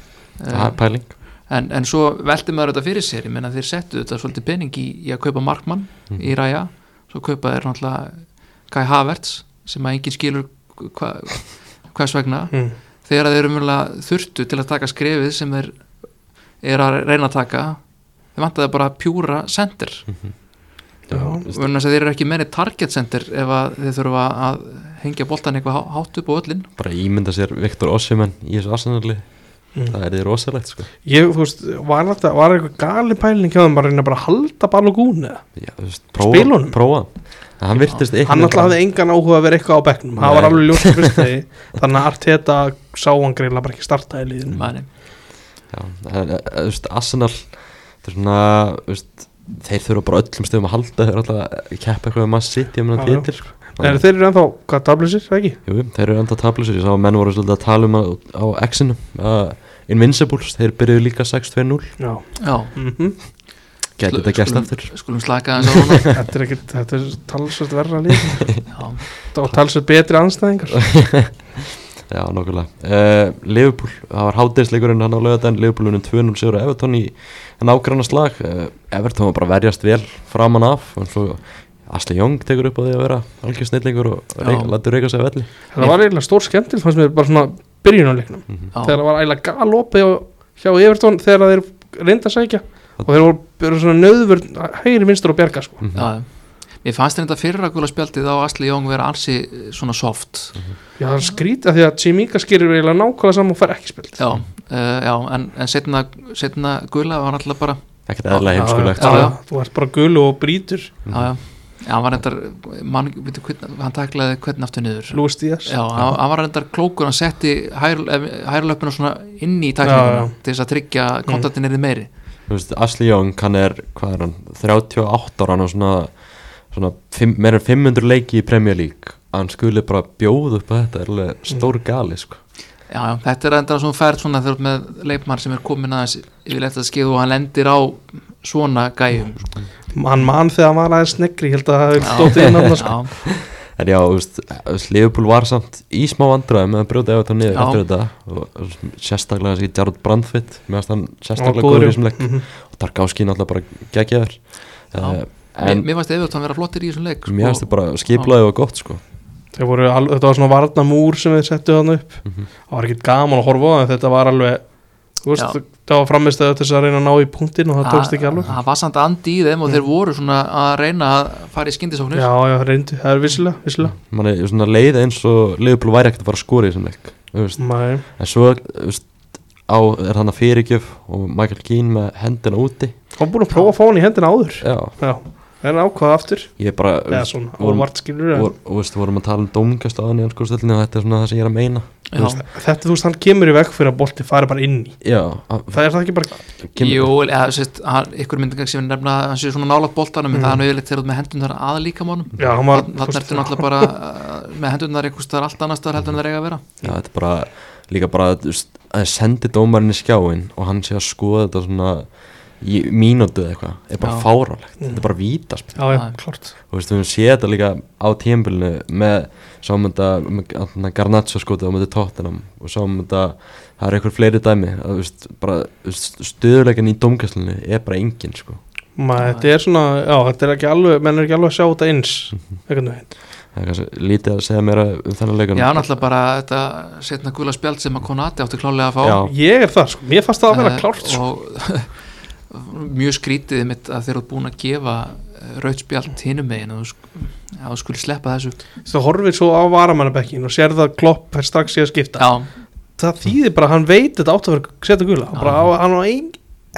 það er pæling. en, en svo velti maður þetta fyrir sér ég menna þeir settu þetta svolítið pening í, í að kaupa Markmann Mhm. í ræja svo kaupa þeir náttúrulega Kai Havertz sem að enginn skilur hva, hvers vegna. Mm. Þegar þeir eru mjögulega þurftu til að taka skrefið sem þeir eru að reyna að taka þeir vantaði bara pjúra center Já, Já. veist, vegna þess að þeir eru ekki meiri target center ef að þeir þurfa að hengja boltan eitthvað há- hátt upp á öllin bara ímynda sér Viktor Ossimann í þessu arsenali Mm. það er því rosalegt sko. Ég, þú veist, var þetta, var eitthvað gali pæling hjá þeim bara að reyna bara að halda veist, Spila prófa, hann virtist Hann einhvern alltaf hafði engan áhuga að vera eitthvað á bekknum. Það var alveg ljóst fyrst þegar <laughs> Þannig að Arteta sá hann greila bara ekki starta í liðinu. Mæni. Já, en, eh, þú veist, Arsenal er þeir þurfa bara öllum stöðum að halda þeir eru alltaf að keppa eitthvað með meina Já, já. titil sko. Er þeir eru ennþá, hvað, tablusir, það ekki? Jú, þeir eru enda tablusir, ég sá að menn voru svolítið að tala um að, á X-inu uh, Invincibles, þeir byrjuðu líka 6-2-0 Já. Já, mm Gæti þetta gæst aftur? skulum slaka þess að róna Þetta er er talsvöld verra <laughs> Já, og talsvöld betri anstæðingar <laughs> Já, nokkulega uh, Liverpool, það var háteinsleikurinn hann á lögadaginn, Liverpool unum 2-0 sigur á Everton í nágranna slag. Uh, Everton var bara verjast vel framan af og svo Asli Young tekur upp á því að vera algjör snillingur og reik, lætur reyka sig að velli. Það var eiginlega stór skemmtil fannst mér bara svona byrjunarleiknum. Mm já, þegar það var eiginlega galopið hjá Evertón þegar þeir reynda að sækja og þeir voru, svona nöðvör hægri vinstur og bjarga sko. -hmm. já Mér fannst þetta fyrra gula spjaldið á Asli Jóng vera ansi eh, svona soft. Já, það er skrítið því að Chimika skirir eiginlega nákvæmlega saman og fær ekki spilt Já, uh, já en, en setna, setna gula var alltaf bara Ekkert eðla heimskulegt já, já, já. Þú ert bara gulu og brýtur. Já, já, já hann var reyndar man, veitu, hann taklaði hvernig aftur niður. Lúis Díaz. Já, hann, hann var reyndar klókur hann setti hærlöpuna svona inn í já. til þess að tryggja kontaktin er meiri veist, Asli Young, hann er, hvað er hann 38 ára, hann er svona, svona meira en 500 leiki í Premier League. Hann skuli bara bjóða upp að þetta er alveg stór gali sko. Já, já, þetta er enda svona fært svona þegar með leikmann sem er komin aðeins yfir eftir að skeið og hann lendir á svona gæjum Hann mann þegar hann var aðeins snegri Ég held að það hefði stótið inn annars <laughs> sko. En já, Liverpool var samt í smá vandræði með að brjóta ef þetta niður eftir þetta og, sérstaklega þessi Jarrod Brandfitt mér finnst hann Hann sérstaklega góður, í þessum leik Mhm. og Tarkovski náttúrulega bara geggjaður Já. uh, mér, en mér fannst Evertón vera flottir í þessum leik sko. mér finnst þetta bara skiplaði og gott sko. Þeir voru, al- Þetta var svona varnamúr sem þeir settu þannig upp Mhm. Það var ekkert gaman að horfa á það þetta var alveg veist, það var framistæðu til þess að reyna að ná í punktin og það tókst ekki alveg. Það var samt andi í þeim og þeir voru svona að reyna að fara í skyndisóknir. Já, já, reyndi, það er vissilega, vissilega mann er svona leið eins og Liverpool væri ekkert að fara að skora í þessum leik þú veist. Nei, en svo veist, á, er hann að fyrirgjöf og Michael Keane með hendina úti. Hann búin að prófa að fá hann í hendina áður. Já, Já, en ákvaða aftur. Ég er bara Eða svona, óvart skilur en og, og veist, vorum að tala um dómingast á hann í anskóðstöldinu og þetta er svona það sem ég er að meina. Já, Þetta, þú veist, hann kemur í veg fyrir að bolti fari bara inn í. Já, að- Það er það ekki bara kemur- Jú, eða, sérst, hann, ykkur myndingar sem nefna að hann sé svona nálat boltanum en Mm. það er nöðilegt þegar þú með hendunar að hann var þannig ertu náttúrulega bara uh, með hendunar eitthvað staðar allt annars þetta þú þetta mínútu eða eitthvað er bara Já. fáránlegt, Mm. þetta er bara vítaspil Já, já, Já. klart og veist, við höfum séð þetta líka á tímbilinu með sáum þetta með Garnaccio skotið á mötu Tottenham og sáum þetta það er eitthvað fleiri dæmi að, veist, bara, veist, stöðuleikin í dómgæslinu er bara engin sko. maður, þetta er svona, já, þetta er ekki alveg menn er ekki alveg að sjá þetta eins einhvern veginn það er kannski lítið að segja mér um þennan leikun Já, náttúrulega bara þetta setna gula spjald sem að Konati átti klálega að fá Já. ég er það, sko, mér fannst það að vera Eh, klárt sko. og <laughs> mjög skrítið mitt að þeir eru búin að gefa raut spjald hinum megin og þú sk- að þú skulle sleppa þessu. Þú horfir svo á varamannabekkin og sér það klopp fer strax í að skipta. Já, það þýðir bara að hann veit þetta átt að vera setja gula bara, hann var ein,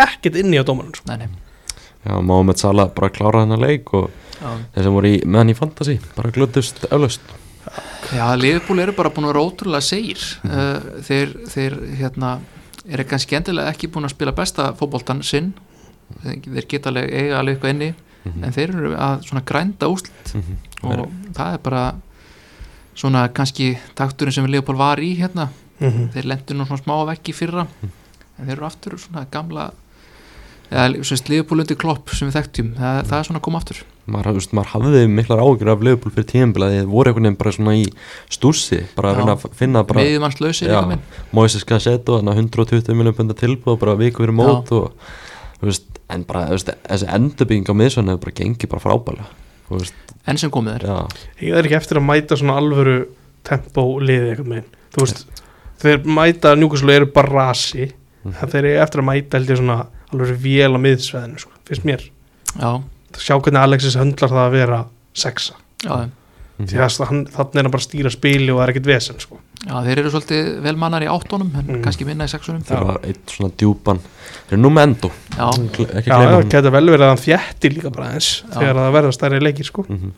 ekkert inni á dómarinn sko. nei, nei. Já, Mohamed Salah bara klára þennan leik og Já, þeir sem voru í, með hann í fantasy bara glöndust eflaust. Já Liverpool eru bara búin að vera ótrúlega segir uh, þeir, þeir hérna eru kannski endilega ekki búin að spila besta fótboltan sinn? Þeir geta alveg eiga alveg eitthvað inni Mhm. en þeir eru að svona grænda úslit Mhm. og það er bara svona kannski takturinn sem Leopold var í hérna. Mm þeir lendur nú svona smá vekki fyrra en þeir eru aftur svona gamla eða svona Leopold undir klopp sem við þekktum, það, það er svona að koma aftur maður, veist, maður hafði miklar ágjur af Liverpool fyrir tíðanbila því þeir voru einhvern veginn bara svona í stúrsi bara að að finna bara minn Moises Cassetto, þannig að 120 miljón pundar tilbúð bara viku fyrir mót og veist, en bara veist, þessi endurbygging á miðsvönd hefur bara gengið bara veist, enn sem komið er. Já, ég er ekki eftir að mæta svona alvöru tempó liði einhvern veginn? Þú veist, þeir mæta njúkaslu eru bara rasi en þeir eru eftir að mæta ég svona alvöru vél á miðsveðinu sko, finnst mér. Já, sjá hvernig Alexis höndlar það að vera sexa hann, þannig er hann bara að stýra spili og það er ekkert vesen sko. já, þeir eru svolítið vel mannar í áttónum en Mm. kannski minna í sexunum þeir var eitt svona djúpan þeir eru nú með endo, já, það geta vel verið að hann þjætti líka bara eins Já. þegar það verða stærri leikir sko. mm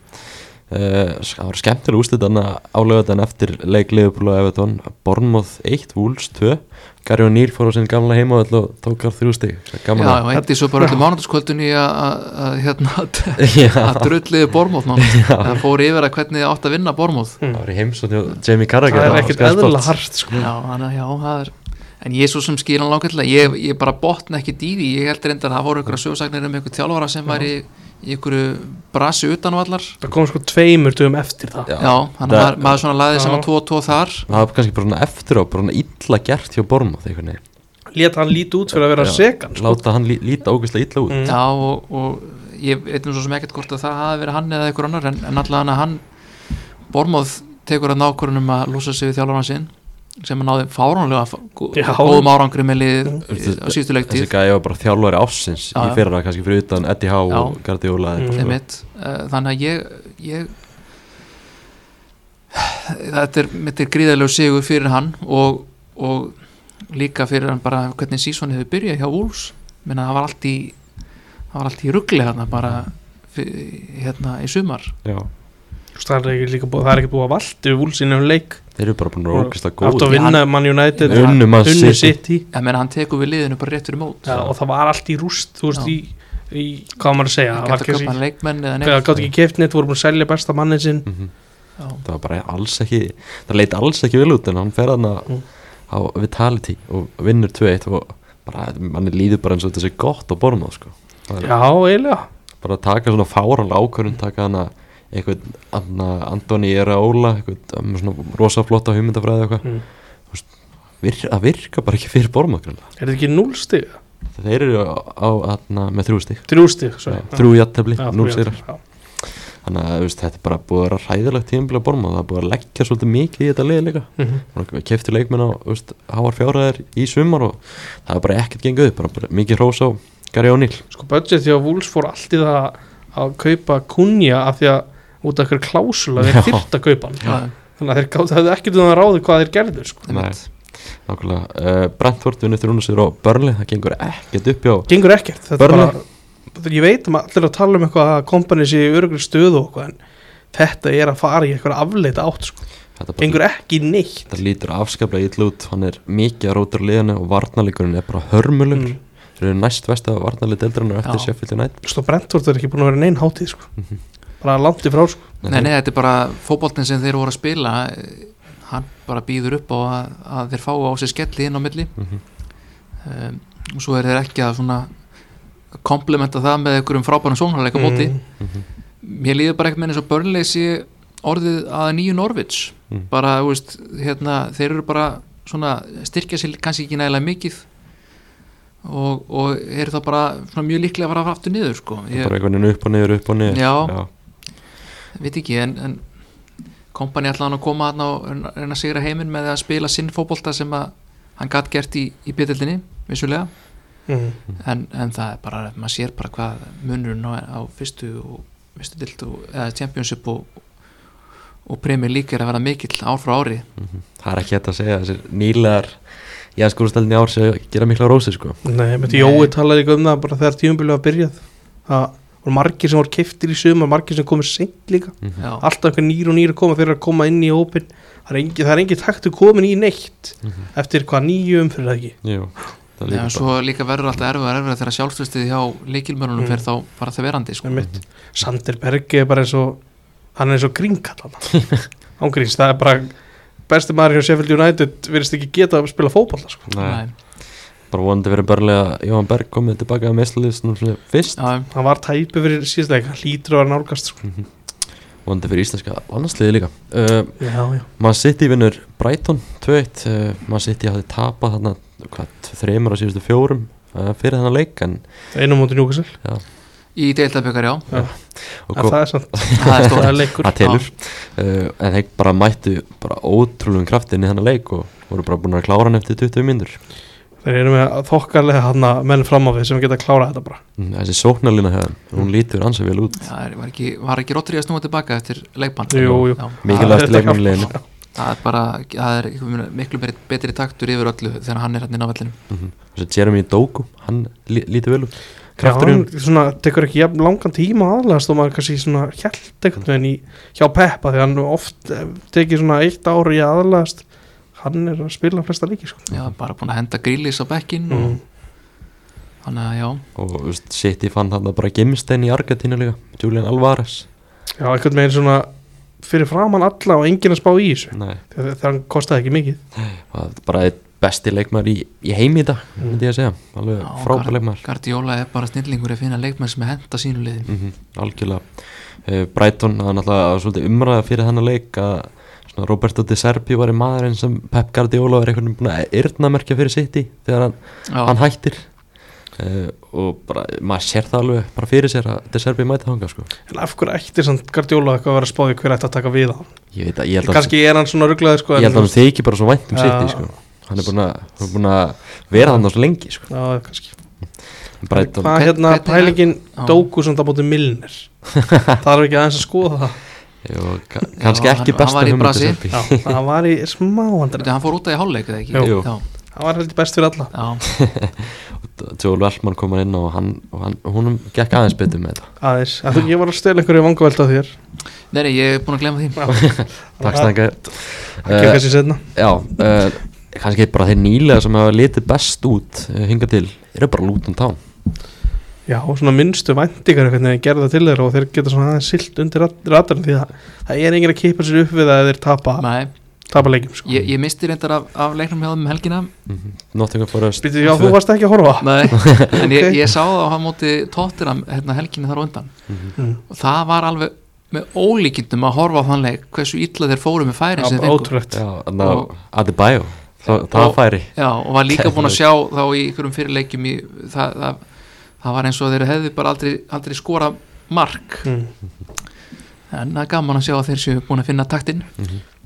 það var skemmtilega úslit þannig álögðan eftir leik Liverpool og Everton. Bournemouth 1, Wolves 2 Gary O'Neill fór á sinn gamla heima og tók þar þrjú stig. Já, að og hendi svo bara öllu mánudagskvöldunni að, að, að, hérna, <laughs> að drulliði Bormóð það fór yfir að hvernig þið átt að vinna Bormóð það var í heimsótt hjá Jamie Carragher. Það er ekkert eðla hart sko. já, hana, já, það er en ég er svo sem skýran langallega ég, ég bara botna ekki dýði ég held reyndar að það voru ykkur sögsagnir um ykkur þjálfara sem var í, í ykkur brasi utan á allar það kom sko tveimur dögum eftir það Já. þannig að maður, svona laði Já. saman 2-2 þar það var kannski bara eftir á bara illa gert hjá veginn leta hann líti út fyrir að vera Já. segan sko. láta hann lí, líta ógeðslega illa út Mm. já, og, og ég veit nú svo sem ekkert hvort að það hafi verið hann eða ykkur annar en, en allavega hann Bormóð tekur að nákvörunum að lúsa sig við þjálfara sinn sem að náði fáránlega góðum árangri með liðið Mm. í- á síðustu þessi leiktíð gæði var bara þjálfari ásins Já, í já. fyrra kannski fyrir utan Eddie Howe og Guardiola Mm. eitthvað, Einmitt, uh, þannig að ég, ég þetta er, er gríðarlegu sigur fyrir hann og, og líka fyrir hann bara hvernig sísón hefur byrjað hjá Wolves menna það var allt í það var allt í ruggli hérna bara fyr- hérna í sumar já. Það er ekki líka búið það er ekki búið að valdi við vúlsinu um leik. Þeir eru bara búin að vera ógeðslega átt að góð vinna Man United Unnu ég menna hann tekur við liðinu bara rétt fyrir mót. Já, og það var allt í rúst þú veist í, í hvað maður að segja það var gæti að ekki köpa hann leikmenn eða það neitt. voru búin að selja besta mannin sinn. Mhm. Já. það var bara alls ekki það leit alls ekki vel út en hann fer hann Mm. á Vitality og vinnur 2-1 og bara, manni líður bara eins og þetta sé gott á Bournemouth sko. Já, eiginlega. Bara að taka svona fáranlega ákvörðun taka hana eitthvað anna, Antoni Eraola eitthvað með svona rosa flotta hugmyndafræði eitthvað Mm. Vir, það virka bara ekki fyrir greinilega. er þetta ekki núl stig? þeir eru á, á hana, með þrjú stík þrjú stig sorry. þrjú jættefli, Já, núl þrjú sigrar jafntefli, já. þannig að veist, þetta er bara búið að vera hræðilegt tímabili á Bournemouth, það er búið að leggja svolítið mikið í þetta lið líka Mhm. kefti leikmenn á háar fjárhæðir í sumar og það er bara ekkert gengið upp bara, bara mikið hrós á Gary O'Neill sko budget því að Wolves fór allt í það að kaupa kunja af því að út af hverju klásula þeir Já. þyrft að kaupa hann Já, þannig að þeir hefðu ekkert um að ráði hvað þeir gerðu sko. nákvæmlega, uh, Brentford vinnur þrjúna sér á Burnley, það gengur ekkert upp hjá gengur ekkert þetta er bara, ég veit um að allir að tala um eitthvað að kompani sé í örugri stöðu og eitthvað en þetta er að fara í eitthvað afleita átt sko. gengur ekki neitt þetta lítur afskaplega ítla út hann er mikið að rótur liðinu og varnarleikurinn er bara hörmulur mm. þeir eru næst vest að varnarleik deildarinnar eftir. Sheffield United Stó Brentford er ekki búin að vera neinn hátíð sko. Mhm. Bara langt í frá sko. Nei, nei, þetta er bara fótboltin sem þeir voru að spila eh, hann bara býður upp á að, að þeir fá á sig skelli inn á milli Mhm. um, og svo er þeir ekki að svona komplementa það með einhverjum frábærum sónarleika móti Mm. Mhm. mér líður bara ekki með eins og börnleysi orðið að nýju Norvits Mm. bara, þú veist, hérna þeir eru bara svona styrkja sér kannski ekki nægilega mikið og, og er það bara svona mjög líklega að fara aftur niður sko. ég bara einhvern veginn upp og niður, upp og niður Já. Veit ekki en, en kompani ætla hann að koma hann og reyna að sigra heiminn með að spila sinn fótbolta sem að hann gatt gert í, í bjöldinni vissulega mm. en, en það er bara, maður sér bara hvað munurinn á, á fyrstu og fyrstu dild og, eða championship og, og premjör líka er að vera mikill ár frá ári Mhm. það er ekki hægt að segja þessir skúrstældin í ár sem gera mikla rósi sko. Nei, með Nei. Jói talaði ekki um það bara þegar tímabilið var byrjað það voru margir sem voru keftir í sumar margir sem komið seint líka Mhm. Já, alltaf einhver nýr og nýr að koma fyrir að koma inn í hópin það er engi, það er engi taktu komin í neitt Mhm. eftir hvað nýjum fyrir það ekki Jú, það Já, svo líka verður alltaf erfið og erfið þegar sjálfstöðstið hjá leikilmörunum Mm. fer þá bara það verandi sko. Sander Berge er bara eins og hann er eins og gringkall <laughs> ángríns, það er bara besti maður hjá Sheffield United virðist ekki geta að spila fótbolla sko. Nei, bara vonandi verið börlega Jóhann Berg komið tilbaka að meðslalist fyrst. Já, hann var tæpi fyrir síðast leik hann hlýtur að vera nálgast sko. Mhm. vonandi fyrir íslenska landsliði líka. Uh, já, já. maður sitt í vinnur Brighton 2-1 uh, maður sitt í hafði tapað þarna hvað, þreymur á síðustu fjórum uh, fyrir þennan leik en, einum mútið njúkasel í deildabökar, já. Og en kom, það er samt <laughs> Það er það er leikur. Það telur. Uh, en þeir bara mættu bara ótrúlegum kraftin í þennan leik og voru bara búin að klára hann eftir 20 mínútur þeir eru með þokkarlega hann menn fram á við sem geta klárað þetta bara. Mm, þessi sóknarlína hefur, hún lítur ansið vel út. Já, var ekki, var ekki Rodri að snúa tilbaka eftir. Já, mikilvægast þetta leikmannileginu það er bara, það er miklu betri, taktur yfir öllu þegar hann er hann inn á vellinu þessi Jeremy Doku, hann lí, lítur vel út. Já, krafturinn hann svona, tekur ekki jafn langan tíma aðlæðast og maður kannski svona hjælt í hjá Peppa því hann oft eh, tekið svona eitt ári aðlæðast hann er að spila flesta líki sko. Já, bara búin að henda grílis á bekkin mm. og þannig að já, og þú veist, City fann hann bara gemstein í Argentínu líka Julian Alvarez. Já, einhvern veginn svona fyrir framann alla og enginn að spá í þessu. Nei, þegar þegar hann kostaði ekki mikið. Það er bara einn besti leikmaður í, í heimi í dag myndi ég að segja, alveg Já, frábær Gar- leikmaður. Guardiola er bara snillingur að finna leikmenn sem er henda sínu liði mm algjörlega. Uh, Brighton, það er náttúrulega umræða fyrir þennan leik að Roberto Di Serbi var í maðurinn sem Pep Guardiola er einhvern veginn búin að yrnamerkja fyrir City þegar hann, hann hættir uh, og bara, maður sér það alveg bara fyrir sér að Di Serbi mæti þangað sko. en af hverju ætti samt Guardiola eitthvað að vera að spáði hver ætti að taka við á hann ég veit að, ég held að kannski er hann svona rugglaði sko, ég held að hann þykir bara svo vænt um Já. City sko. hann er búin að, hann er búin að vera þannig svo lengi sko. Já, kannski Brighton, Hvað hérna pælingin dóku samt að bóti Milner <laughs> Það er ekki aðeins að skoða það Jú, ka- kannski ekki hann- besta hann var í það í smá vandræði. Þetta, hann fór út af í hálfleik eða ekki? Jú. Já, Það var heldur best fyrir alla. Já, <laughs> Joel Veltman kom hann inn og hann, og hann húnum gekk aðeins betur með þetta. Aðeins. Að Ég var að stela einhverju vangavelta á þér. Nei, nei, ég er búin að glemma því. <laughs> Takk stænga Það kemur kannski setna Já, uh, kannski bara þeir nýlega sem hafa litið best út uh, hinga til, eru bara Luton Town Já, og svona minnstu væntingar einhvern veginn gerða til þeirra og þeir geta svona aðeins silt undir radarinn því að það er enginn að keipa sér upp við að þeir tapa, Nei, tapa leikjum sko. ég, ég misti reyndar af, af leiknum hjá þeim um helgina mm -hmm. Nottingham Forest Býtu, já, þú varst ekki að horfa Nei, <laughs> en ég, ég sá það á hann móti tóttir hérna helginni þar á undan Mhm. mm. og það var alveg með ólíkindum að horfa á þann leik hversu illa þeir fóru með færin sem þeir fengu. ótrúlegt Já, þannig að Og- Adebayo Það, færi Já, og var líka <laughs> búin að sjá þá í einhverjum fyrirleikjum í, það, það, það var eins og þeir hefðu bara aldrei, aldrei skora mark mm. en það er gaman að sjá að þeir séu búin að finna taktinn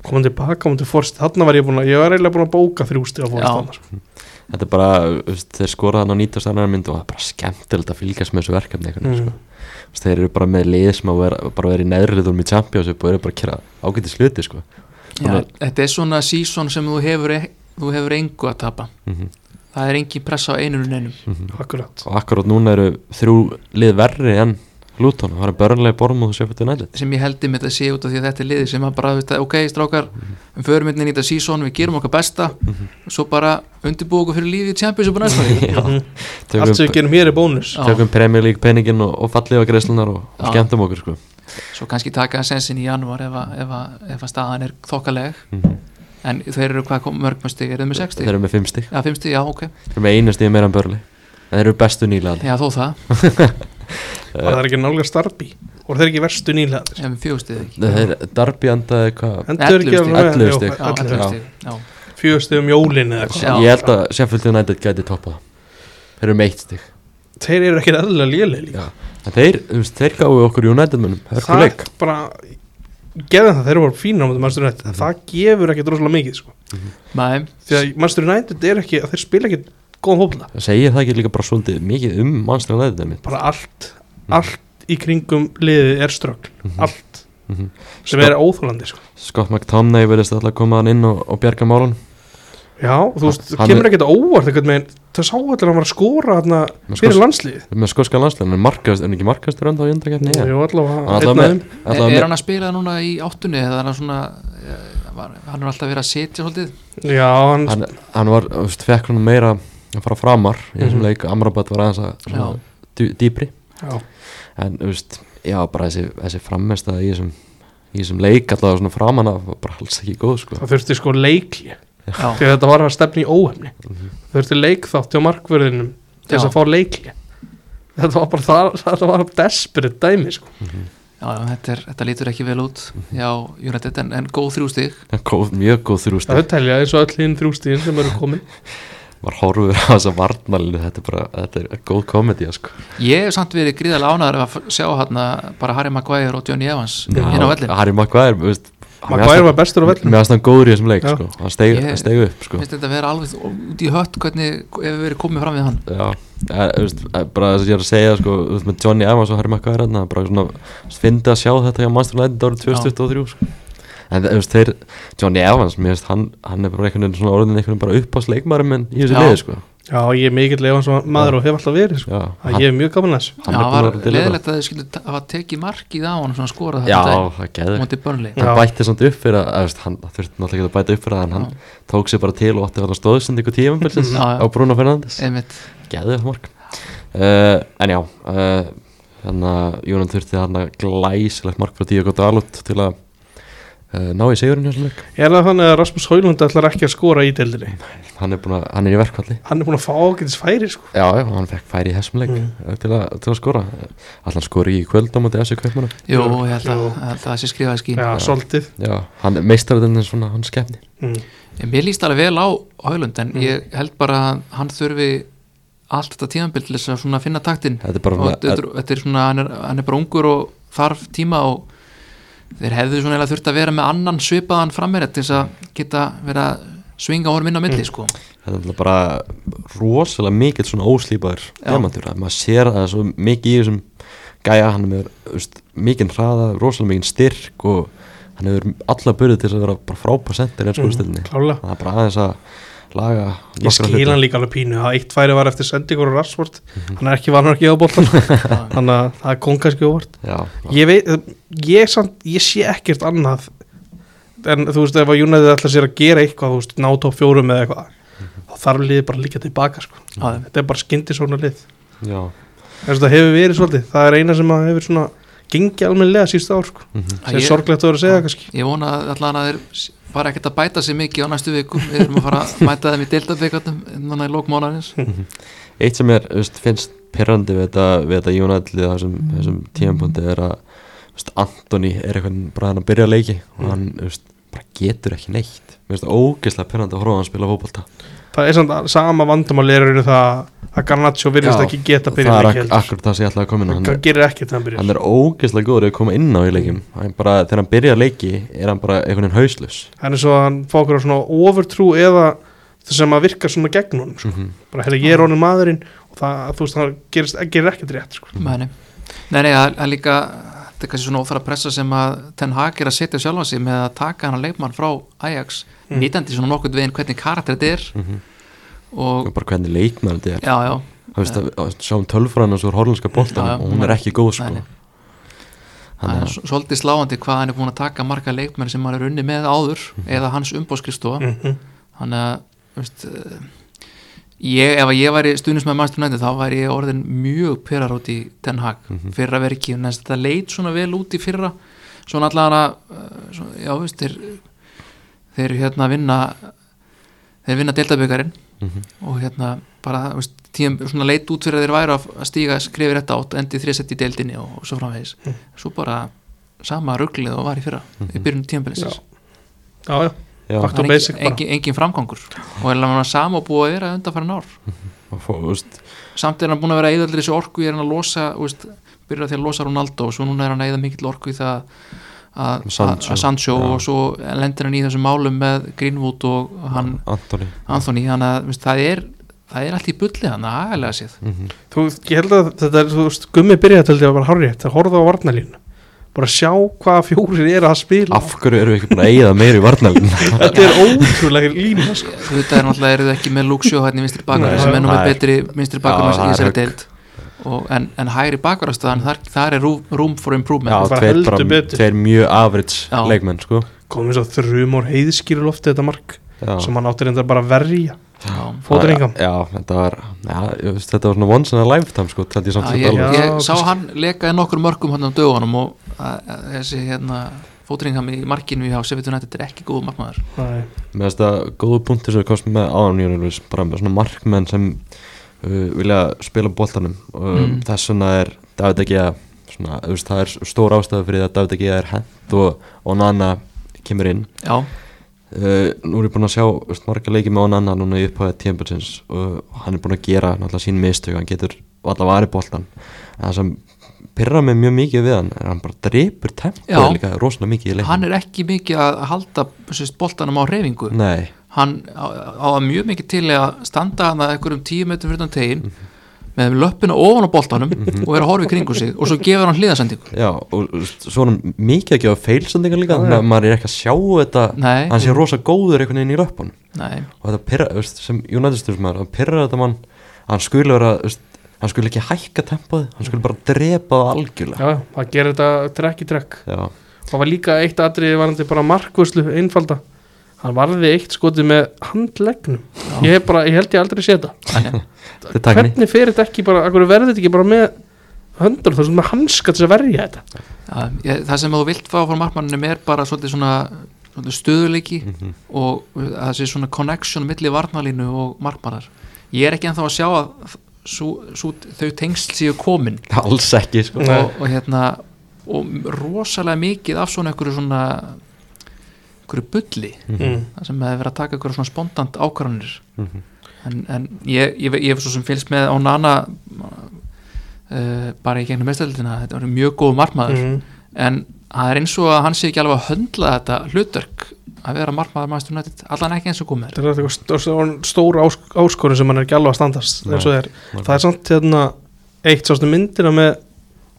Komum tilbaka, komum til Forst Þarna var ég búin að, ég var eiginlega búin að bóka þrjústi á Forst sko. Þetta er bara, þeir skoraði hann á 90 annar mynd og það er bara skemmtilegt að fylgjast með þessu verkefni veginn, mm. sko. Þeir eru bara með lið sem að vera, bara vera í neðriðum í Championship og eru bara að kera ágæti sluti sko. Já, Þetta er svona sísón sem þú hefur, e- þú hefur engu að tapa mm það er engin pressa á einur en einum Akkurat. Og akkurát núna eru þrjú lið verri en Luton. Það er börnlega og Sheffield United. Sem ég heldur með þetta sé út af því að þetta er liði sem að bara, veist, ok, strákar við förum inn í þetta sísón, við gerum okkar besta. Og svo bara undirbúa okkur fyrir lífið í Champions og næsta því. Mhm. <laughs> Allt sem við gerum hér er bónus. Tökum Premier League peningin og, og fallið á greiðslunar og, og skemmtum okkur sko. svo kannski taka sensin í janúar ef, að- ef, að- ef að staðan er þokkaleg. Mm en þeir eru hvað mörg með stig, eru þeir með 60? Þeir eru með 5 stík Já, 5 stig, já, ok, Þeir eru með einu stíð meira en börli En þeir eru bestu nýlega já, þó það <laughs> Var það ekki nálga starbi Og þeir ekki verstu við fjögur stig ekki Þeir Darby endaði hvað Endur ekki 11 alveg- stig. jú, 11 stig. já, 11 11 Já. stig, já, Fjögur stig um jólin eða Já. Ég held að Sheffield United gæti toppað það. þeir eru meitt stig þeir eru ekki eðlilega lélega líka Já. en þeir, þú veist, þeir gáðu okkur United munum það þeir eru bara fínir á Manchester United Mhm. það gefur ekki droslega mikið sko. Nei, því að Manchester United er ekki þeir spila ekki góðan fólkla það segir það ekki líka bara svolítið mikið um Manchester United bara allt, allt í kringum liðið er strögl, Mhm. allt Mhm. sem er óþólandi sko. Scott McTominay verðist alltaf að koma hann inn og, og bjarga málun já, og þú veist, það Hann kemur er- ekki óvart einhvern veginn, það sá allir að hann var að skora þarna Með fyrir landslið með skoska landslegin, en markast, en ekki markastur enda á jöndakefni Jú, allavega, Hann einn er, Alltaf er hann að spila núna í áttunni eða er hann svona eh, var, hann er alltaf verið að setja svolítið? Já, hann, hann, hann var, þú veist, fekk hann meira að fara framar í þessum Mhm. leik. Amrabat var aðeins að svona, Já. dý- dýpri. Já, en, þú veist, já, bara þessi, þessi frammestað í þessum í þessum leik allavega svona framan af bara alls ekki góð sko. það þurfti sko leikli því að þetta var að stefna í óhefni Mhm. það þurfti leikþátt hjá markverðinum til þess að fá leikli þetta var bara það, þetta var desperate dæmi sko. já, já þetta, er, þetta lítur ekki vel út Já, United, en, en góð þrjú stig. En góð, mjög góð þrjúst það telja eins og öll hinn þrjústíðin sem eru komin. <laughs> Var horfur á þessa varnalinu þetta er bara, þetta er góð komedi sko. Ég hef samt verið gríðarlega ánæður að sjá hann bara Harry Maguire og Johnny Evans inn á vellin Harry Maguire þú veist, Maguire var bestur á vellin mér finnst hann góður í þessum leik sko. hann steig, Ég- steig upp sko. finnst þetta að vera alveg út í hött hvernig hefur verið komið fram við hann Já, ja, þú veist, bara þess að ég er að segja sko, með Johnny Evans og Harry Maguire þarna, bara svona, fyndi að sjá þetta hjá Master United árið 2023 sko. en veist, þeir, Johnny Evans mér finnst hann, hann er bara einhvern veginn svona orðin einhvern veginn bara upp á sleikmarum en í þessu liði sko. Já, ég er mikill efans maður og hef alltaf verið sko. Já, Það hann, ég er mjög gaman að þessu. Hann Já, það var að leðilegt að þau skildu hafa tekið markið á hann og svona skorað Já, þetta það Já. hann bætti samt upp fyrir að, að veist, hann þurfti náttúrulega ekki að bæta upp fyrir það en hann tók sér bara til og átti að vera stóðsendingu já. á Bruno Fernandes. Það mark. Uh, en já uh, þannig að Jónan þurfti þarna glæsilegt mark frá Díago Dalot til að ná í sigurinn hjá þessum leik? Er það þannig að Rasmus Hólund ætlar ekki að skora í deildinni? Hann er, að, hann er í verkvalli hann er búin að fá ágætis færi sko. já, já, hann fekk færi í þessum leik Mm. til, að, til að skora. Allan skori í kvöld á móti FC Kaupmann Jú, ég held að, ég að það sé skrifaði skín. Já, svolítið já, hann meistar þetta svona hans skefni mm. Mér líst alveg vel á Hólund en Mm. ég held bara að hann þurfi allt þetta tímabil til þess að svona finna taktin þetta er bara og svona, þetta er- er svona, hann er, hann er bara ungur og þarf tíma og þeir hefðu svona eiginlega þurft að vera með annan svipaðan frammeirið til þess að geta vera að svinga orm inn á milli Mm. sko. þetta er bara rosalega mikill svona óslýpaður demantur, að maður sér það svo mikið í þessum gæja, hann er með veist, mikinn hraða, rosalega mikinn styrk og hann hefur alla börið til að vera bara frábær sendir eins og Mm, úrstilni klálega það er bara aðeins að laga ég skil hluti. hann líka alveg pínu. Að eitt færi var eftir sendingur og Rashford. Mhm. hann er ekki vanur að gefa boltan <laughs> þannig að það kom kannski óvart. Já, ég veit, ég, samt, ég sé ekkert annað en þú veist ef að United ætla sér að gera eitthvað þú veist, ná topp fjórum eða eitthvað þá þarf liðið bara líka tilbaka sko. Já, þetta er bara skyndi svona lið. Já, Þess að það hefur verið svolítið, það er eina sem að hefur svona gengið almennilega sísta ár sko. mhm. sem er Ég- sorglegt að vera að segja kannski. Ég vona að allan að þeir fara ekkert að bæta sig mikið á næstu vikum. Við erum að fara að mæta þeim í deildabikatum núna í lókmánarins <laughs> eitt sem er, veist, finnst perrandi við þetta, við þetta Jónætli þessum, þessum tímapunkti er að veist, Antoni er eitthvað bara hann að byrja að leiki og hann veist, bara getur ekki neitt. Ógeðslega perrandi að horfa á hann að spila fótbolta það er samt að- sama vandamál er það að Garnaccio virðist ekki geta að það er leiki ak heldur. akkur það sem ég ætlaði að koma inn á. hann, hann er- gerir ekkert þegar hann byrjar hann er ógeðslega góður að koma inn á í leikim hann er bara, þegar hann byrja að leiki er hann bara einhvern veginn hauslus hann er svo að hann fá okkur á svona overtrú eða það sem að virka svona gegn honum sko. mm -hmm. bara hefði ég er honum maðurinn og það, þú veist, hann gerist, gerir ekkert rétt sko. Nei, nei, nei, nei það er líka þetta er kannski svona óþara pressa sem að Ten Hag er að setja sjálfa sig með að taka hann leikmann frá Ajax Mm. nýtandi svona nokkurn veginn hvernig karakter þetta er og og bara hvernig leikmann þetta er já, já, Þú veist, að, að sjáum tölfræðan og svo horlenska boltan Já, já. og hún er ekki góð sko. Nei, nei. það Þannig er að- svolítið sláandi hvað hann er búin að taka marga leikmenn sem hann er unni með áður Mhm. eða hans umbóðskristofa mm þannig að veist, eh, ég, ef ég væri stundins með mannstur nætti þá væri ég orðin mjög perar út í Ten Hag. Mhm. fyrra verki, en þetta leit svona vel út í fyrra. Svona allan að já veist þeir, þeir hérna vinna þeir vinna deltabökarinn Mhm. og hérna bara veist, tíum, svona leit út fyrir að þeir væru að stíga skrifir þetta átt, endi þrésett í deildinni og, og svo framvegis, svo bara sama rugglið og var í fyrra í byrjun tíumbelisins já, já, Já, to Það er basic engin, bara. engin, engin framgangur. Og er hann sama og búið að vera undanfærin ár. <laughs> Og fó- þú veist, samt er hann búin að vera að eyða allir þessu orku er hann að losa, veist, byrja því að losa Ronaldo. Og svo núna er hann að eyða mikill orku í það að Sancho. að Sancho Já. og svo lendir hann í þessum málum með Greenwood og hann Antoni Anthony, hann að veist, það er það er allt í bulli hann að agalega séð. Mm Þú, ég held að þetta er, þú veist, gummi því að vera hárrétt, að horfa á varnalínu bara sjá hvaða fjórir eru að spila. Af hverju eru við ekki búin að eigða meira í varnalinn <laughs> þetta er ótrúlega lína sko. þú veit að er náttúrulega eru þau ekki með Luke Shaw hérna í vinstri bakar Nei, sem er nú með það er- betri vinstri bakar í það er þessari deild. Og, en, en hægri bakarastöðan þar, þar er room, for improvement. Já, bara tveir, heldur bara, betur. tveir mjög average Já. leikmenn sko. Komið svo þrjumór heiðskýru lofti þetta mark Já, sem hann átti reyndar bara verja Já. fóturingam Já, þetta var já, ég Þetta var svona once in a lifetime sko Þetta ég samt Já, sett ég, Já, ég sá hann leka í nokkur mörgum hann á dögunum og að, að, þessi hérna fótringham í markinu hjá Sefitun þetta er ekki góð markmaður. Finnst það góðu punktur sem við komst með áðan bara með svona markmenn sem uh, vilja spila boltanum. Og Mm. þess vegna er David Egea svona, þú veist, það er stór ástæða fyrir að David Egea er hent og, og Nana kemur inn. Já, uh, nú er ég búin að sjá veist, marga leiki með Nana núna í upphæði tímpelsins og hann er búin að gera náttúrulega sín mistök, hann getur allavega varið boltan en það sem pyrra mig mjög mikið við hann er hann bara drepur tempoð líka rosalega mikið í leiknum. Hann er ekki mikið að halda sérst, boltanum á reyfingu Nei, hann á, á það mjög mikið til að standa hann að einhverjum tíu metrum fyrir tegin með löppina ofan á boltanum og er að horfa í kringu sig og svo gefur hann hliðasendingu Já, og svona mikið ekki á feilsendingar líka, þannig að maður er ekki að sjá þetta Nei. hann sé rosa góður einhvern veginn í löpunum Nei, og þetta pyrra, þú veist, sem United-stjórnsmaður það pyrra þetta mann, hann skuli vera hann skuli ekki hækka tempoði hann skuli bara drepa það algjörlega. Já, það gerir þetta trekk í trekk. Já, það var líka eitt atriði varandi bara markvörslu einfalda hann varði eitt skotið með handlegnum ég, bara, ég held ég aldrei sé þetta er hvernig fer þetta ekki bara, verður þetta ekki bara með höndur, það er svona hanska til að verja þetta. Já, ég, það sem þú vilt fá frá markmanninum er bara svolítið svona svolítið stöðuleiki Mhm. og það sé svona connection milli varnalínu og markmannar. Ég er ekki ennþá að sjá að sú, sú, þau tengsl séu komin. Alls ekki sko. Og, og hérna og rosalega mikið af svona einhverju svona einhverju bulli mm. það sem hefur verið að taka einhverju svona spontant ákvarðanir. Mhm. en, en ég, ég, ég hef svo sem fylgst með á Nana uh, bara í gegnum meðstældina þetta var mjög góð markmaður. Mm. en það er eins og að hann sé ekki alveg að höndla þetta hlutverk að vera markmaður maður stundin allan ekki eins og komið þetta er eitthvað stór, stór, stór ás, áskorun sem hann er ekki alveg að standast og er, það er samt hérna eitt myndina með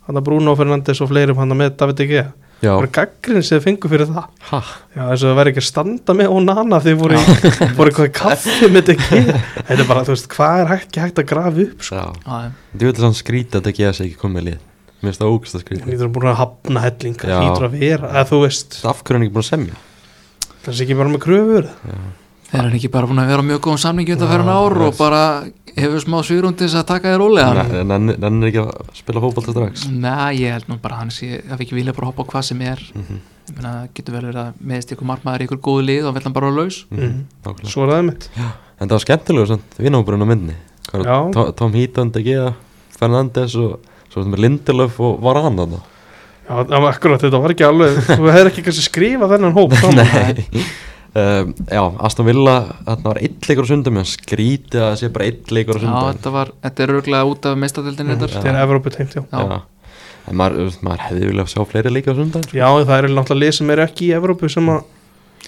hann að Bruno Fernandes og fleirum hann með David De Já, var gaggrinn sem þið fengu fyrir það. Ha, Já, þess að það væri ekki að standa með Onana þegar voru, í, <laughs> voru eitthvað kaffi með þetta ekki Þetta er bara, þú veist, hvað er hægt, ekki hægt að grafa upp sko? já. Já, Þú að hann skrítið að þetta geða sig ekki komið lið. Mér finnst það ógst að Það skrítið lítur að búin að hafna helling Það Já. lítur að vera, að þú veist. Af hverju er ekki búin að semja? Það sé ekki bara með kröfur þeir eru ekki bara búin að vera á mjög góðum samningi undan fyrir Já, ár og bara hefur smá þess að taka þér rólega. Nenn er ekki að spila fótbolta strax. Nei, ég held nú bara hann sé að við ekki vilja bara hoppa á hvað sem er. Mhm, ég meina, getur vel verið að meðist ykkur markmaður í ykkur góðu lið og vill hann bara vera laus. Mhm, Mm. nákvæmlega. Svo er það mitt En það var skemmtilega vinnóbrun á myndni Tom- Heaton, De Gea, Fernandes og svo með Lindelöf og var hann þarna? Já, það var akkurat, þetta var ekki alveg Þú hefur ekki kannski skrifað þennan hóp. <laughs> Nei um, Já, Aston Villa þarna var einn leikur á sundum en skrítið að það sé bara einn leikur á Já, sundum. þetta, var, þetta er örgulega út af meistadildin Mm, þetta er Evrópu teimt, já. Já. En maður, maður hefði viljað sjá fleiri leiki á sundan Já, það eru náttúrulega lið sem eru ekki í Evrópu sem að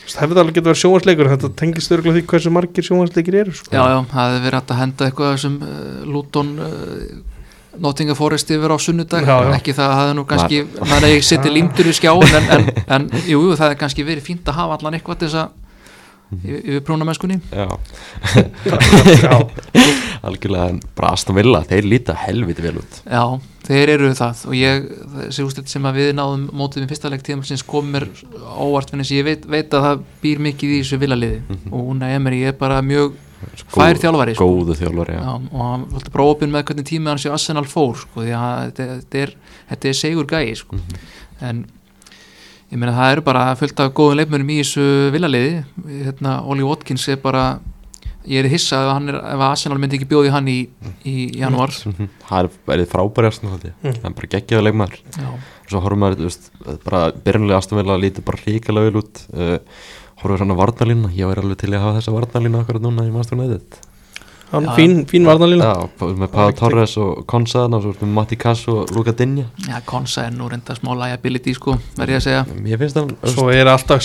veist, hefði alveg getur verið sjónvarsleikur en þetta tengist örgulega því hversu margir sjónvarsleikir eru sko. Já, já, það hefði verið hægt að henda eitthvað sem uh, Luton uh, Nottingham Forest yfir á sunnudag. Já, já. ekki það að það hefði nú kannski maður að ég seti límdur í skjáin en, en, en jú, jú, það hefði kannski verið fínt að hafa allan eitthvað til þess að yfir, yfir prúnamennskunni Já, <laughs> já, algjörlega en bara Aston Villa, þeir líta helviti vel út. Já, þeir eru það. Og ég, þessi úrslit sem að við náðum mótið með fyrsta leik tíðum kom mér óvart fyrir þess að ég veit, veit að það býr mikið í þessu villaliði Mhm. og hún er Emery er bara mjög fær þjálfari sko. Góðu þjálfari, já, Já, og hann vildi bara opinn með hvernig tímið hans í Arsenal fór sko, því að þetta, er, þetta er segur gæi sko. Mhm. en ég meina það eru bara fullt af góðum leikmörum í þessu villaliði hérna, Oli Watkins er bara ég er hissa ef, hann er, ef Arsenal myndi ekki bjóði hann í, í januar Mhm. Það er verið frábæri Villa Mm. Það er bara geggjaða leikmaður Já, Svo horfum veist, bara byrjunlega Aston Villa lítið bara ríkilega vel út uh, horfum svona varnalína ég væri alveg til að hafa þessa varnalína okkur núna í mannstofn eðið Hann, Já. fín, fín varnalína Já, með Pá Torres og svo með Matti Kass og Luka Dinja. Já, Konsa er nú reynda smá liability sko, verð ég að segja. Ég finnst það Svo er alltaf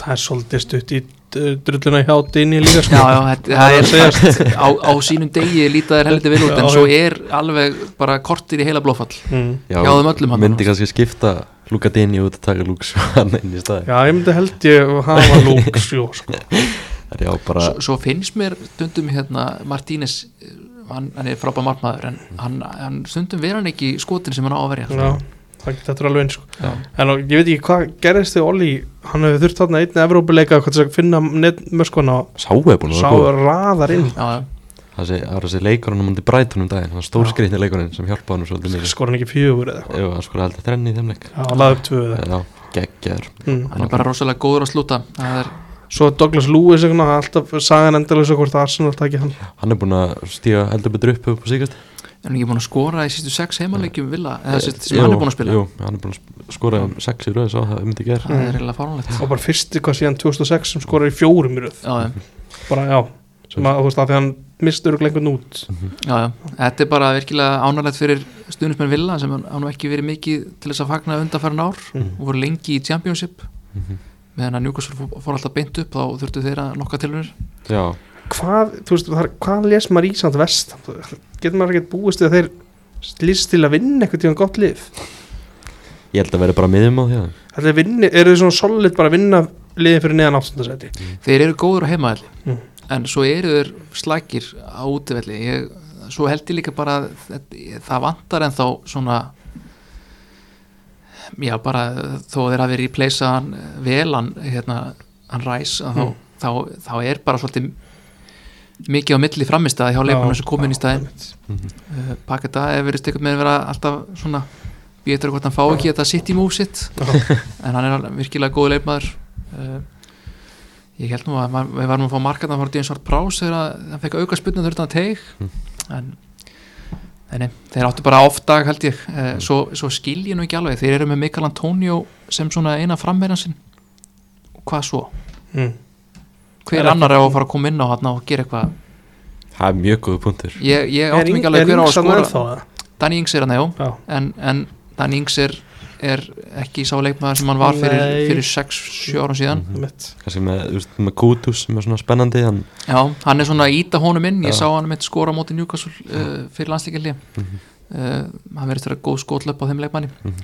Það er svolítið stutt í uh, drulluna hjá Dinni líka sko. Já, já, það er segjast <laughs> á, á sínum degi líta þér heldur vel út en svo er alveg bara kortir í heila blófall mm. Já, hann myndi kannski skipta Luka Dinja út að taka Luke Svan inn í staði Já, ég myndi held ég hafa <laughs> lúks Jó, sko. Er bara svo, svo finnst mér stundum hérna Martínez hann, hann er frábæð markmaður en hann, hann stundum vera hann ekki í skotin sem hann á að verja. Já, það, þetta er alveg eins sko. Já. En og, ég veit ekki hvað gerðist þið Olli? Hann hefur þurft þarna einn Evrópuleika að finna netmöskuna Sáu er búin að Sá vera góð raðar inn. Já, já. Það var þessi leikurinn á mundi Brighton um daginn. Það var stórskrýtni leikurinn sem hjálpaði hann svolítið mikið. Skor hann ekki fjögur eða eitthvað? Jú, hann skor heldur þrenni í þeim leik. Já, laði upp tvö eða eitthvað Já, geggjaður. Mm. hann er bara rosalega góður að slúta. Er, Svo Douglas Lewis eitthvað Alltaf sagan endalösa hvort Arsenal takki hann. Hann er búin að stíga heldur betur upp upp á síkast er hann ekki búin að skora í sístu sex heimaleikjum villa, eða síst, sem hann er búin að spila? Jú, hann er búin að skora um sex í röð Svo það myndi gera það er eiginlega fáránlegt. Og bara fyrsti hvað síðan 2006 sem skorar í fjórum í röð. Já, já, Bara já. Sem að þú veist að því hann mistur lengur út já, já, þetta er bara virkilega ánægilegt fyrir stuðnismenn villa sem hann ekki verið mikið til þess að fagna undanfærin ár Mm. og voru lengi í championship. Mhm. meðan að Newcastle fór, alltaf beint upp þá þurftu þeir að nokka tilhörnir Já, Hvað, þú veist, það er, hvað les maður í samt vest? Getur maður ekkert búist við að þeir lýst til að vinna eitthvað tíðan gott lið? Ég held að vera bara miðjum á því að Þetta er vinni, eru þið svona solid bara að vinna liðið fyrir neðan áttundasæti þeir eru góður á heimaðalli Mm. En svo eru þeir slækir á útivelli. Ég, svo held ég líka bara það vantar en þá svona já bara þó þeir hafi verið í pleysa hann vel hann, hérna, hann ræs að þá, Mm. þá, þá er bara svolítið mikið á milli framistæði hjá leikunum sem komin í staðinn. uh, Paketa hefur verið stekut með að vera alltaf svona býður hvort hann fá ekki þetta city move sitt. En hann er virkilega góð leikmaður. Uh, ég held nú að við varum að fá markaðan frá Díðan Svart Prás þegar að hann fekk auka spurning þurfti hann teig en Nei, nei, þeir áttu bara ofdag held ég. Uh, svo, svo skil ég nú ekki alveg. Þeir eru með Mikael Antonio sem svona eina frammeirinn sinn. Og hvað svo? mm. hver Er annar er að fara að koma inn á hann og gera eitthvað? Það er mjög góð punktur. Ég, ég áttu mikið alveg er hver á að skora? Danny Ings er hann, já Já, en, en Danny Ings er, er ekki sá leikmaður sem hann var fyrir, fyrir 6-7 árum síðan. Mhm. mitt Kannski með, með Kutus sem er svona spennandi hann, já, hann er svona að íta honum inn. Ég Já. sá hann með skora á móti Newcastle uh, fyrir landsleikelli Mhm. uh, hann verður þetta góð skotlöp á þeim leikmanni. Mhm.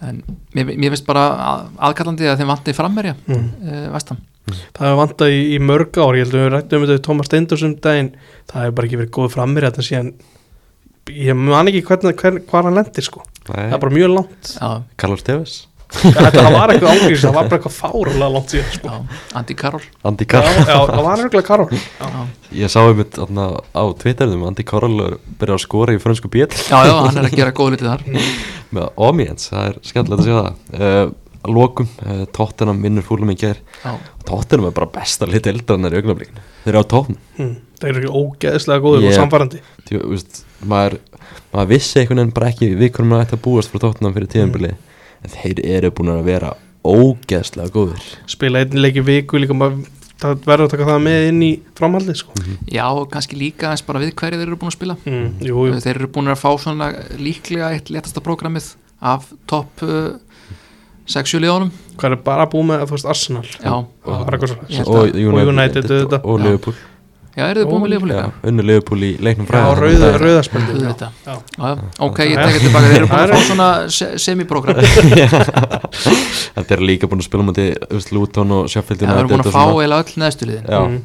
en mér, mér finnst bara að, aðkallandi að þeim vanti frammerja mm. uh, vestam Það hefur vantað í, í mörg ár. Ég held að við rættum um þetta við Tómas Steindors um daginn. Það hefur bara ekki verið góð framir Þetta síðan Ég man ekki hvernig, hver, hvað hann lendir sko. Það er Nei, bara mjög langt. Já, Carlos Tevez. Þetta það var eitthvað ágrís Það var bara eitthvað fárulega langt síðan sko. já, Andy Carroll. Andy Já, Carroll. Já, það var eitthvað Karol já, Ég sá einmitt þarna á Twitterðum Andy Carroll er byrjað að skora í frönsku bíl. Já, já, hann er að gera góð litið þar. <laughs> Með Omiens, það er skemmtilegt að sjá það. Uh, Lokum, uh, Tottenham vinnur fúlum í ger já, Tottenham er bara besta lit eldrarnar í augnablikinu. Þeir eru á tókn hm. Það eru ekki ógeðslega góður Ég- og samfærandi. Þú veist, maður, maður vissi einhvern veginn bara ekki við hvernig maður ætti að búast frá Tottenham fyrir tíðanbili en þeir eru búin að vera ógeðslega góður Spila einn leik í viku líka maður Það verður að taka það með inn í framhaldi sko. já, og kannski líka eins bara við hverju þeir eru búin að spila. Mm. Jú, jú. Þeir eru búin að fá svona líklega eitt letasta prógramið af topp uh, 6-7 liðanum Hvað er bara búið með, þú veist, Arsenal já, og að- United, og United, og Já. Liverpool já, eru þið búin með Já, líka? unnu Liverpool í leiknum Já, fræða rauða. Já. Já, já. ok, ég tekja tilbaka. Þeir eru búin að fá svona se semiprógram. <laughs> Þetta er líka búin að spila múti Luton og Sheffield þeir eru búin að og fá eða öll neðstu liðin. Já, Mm.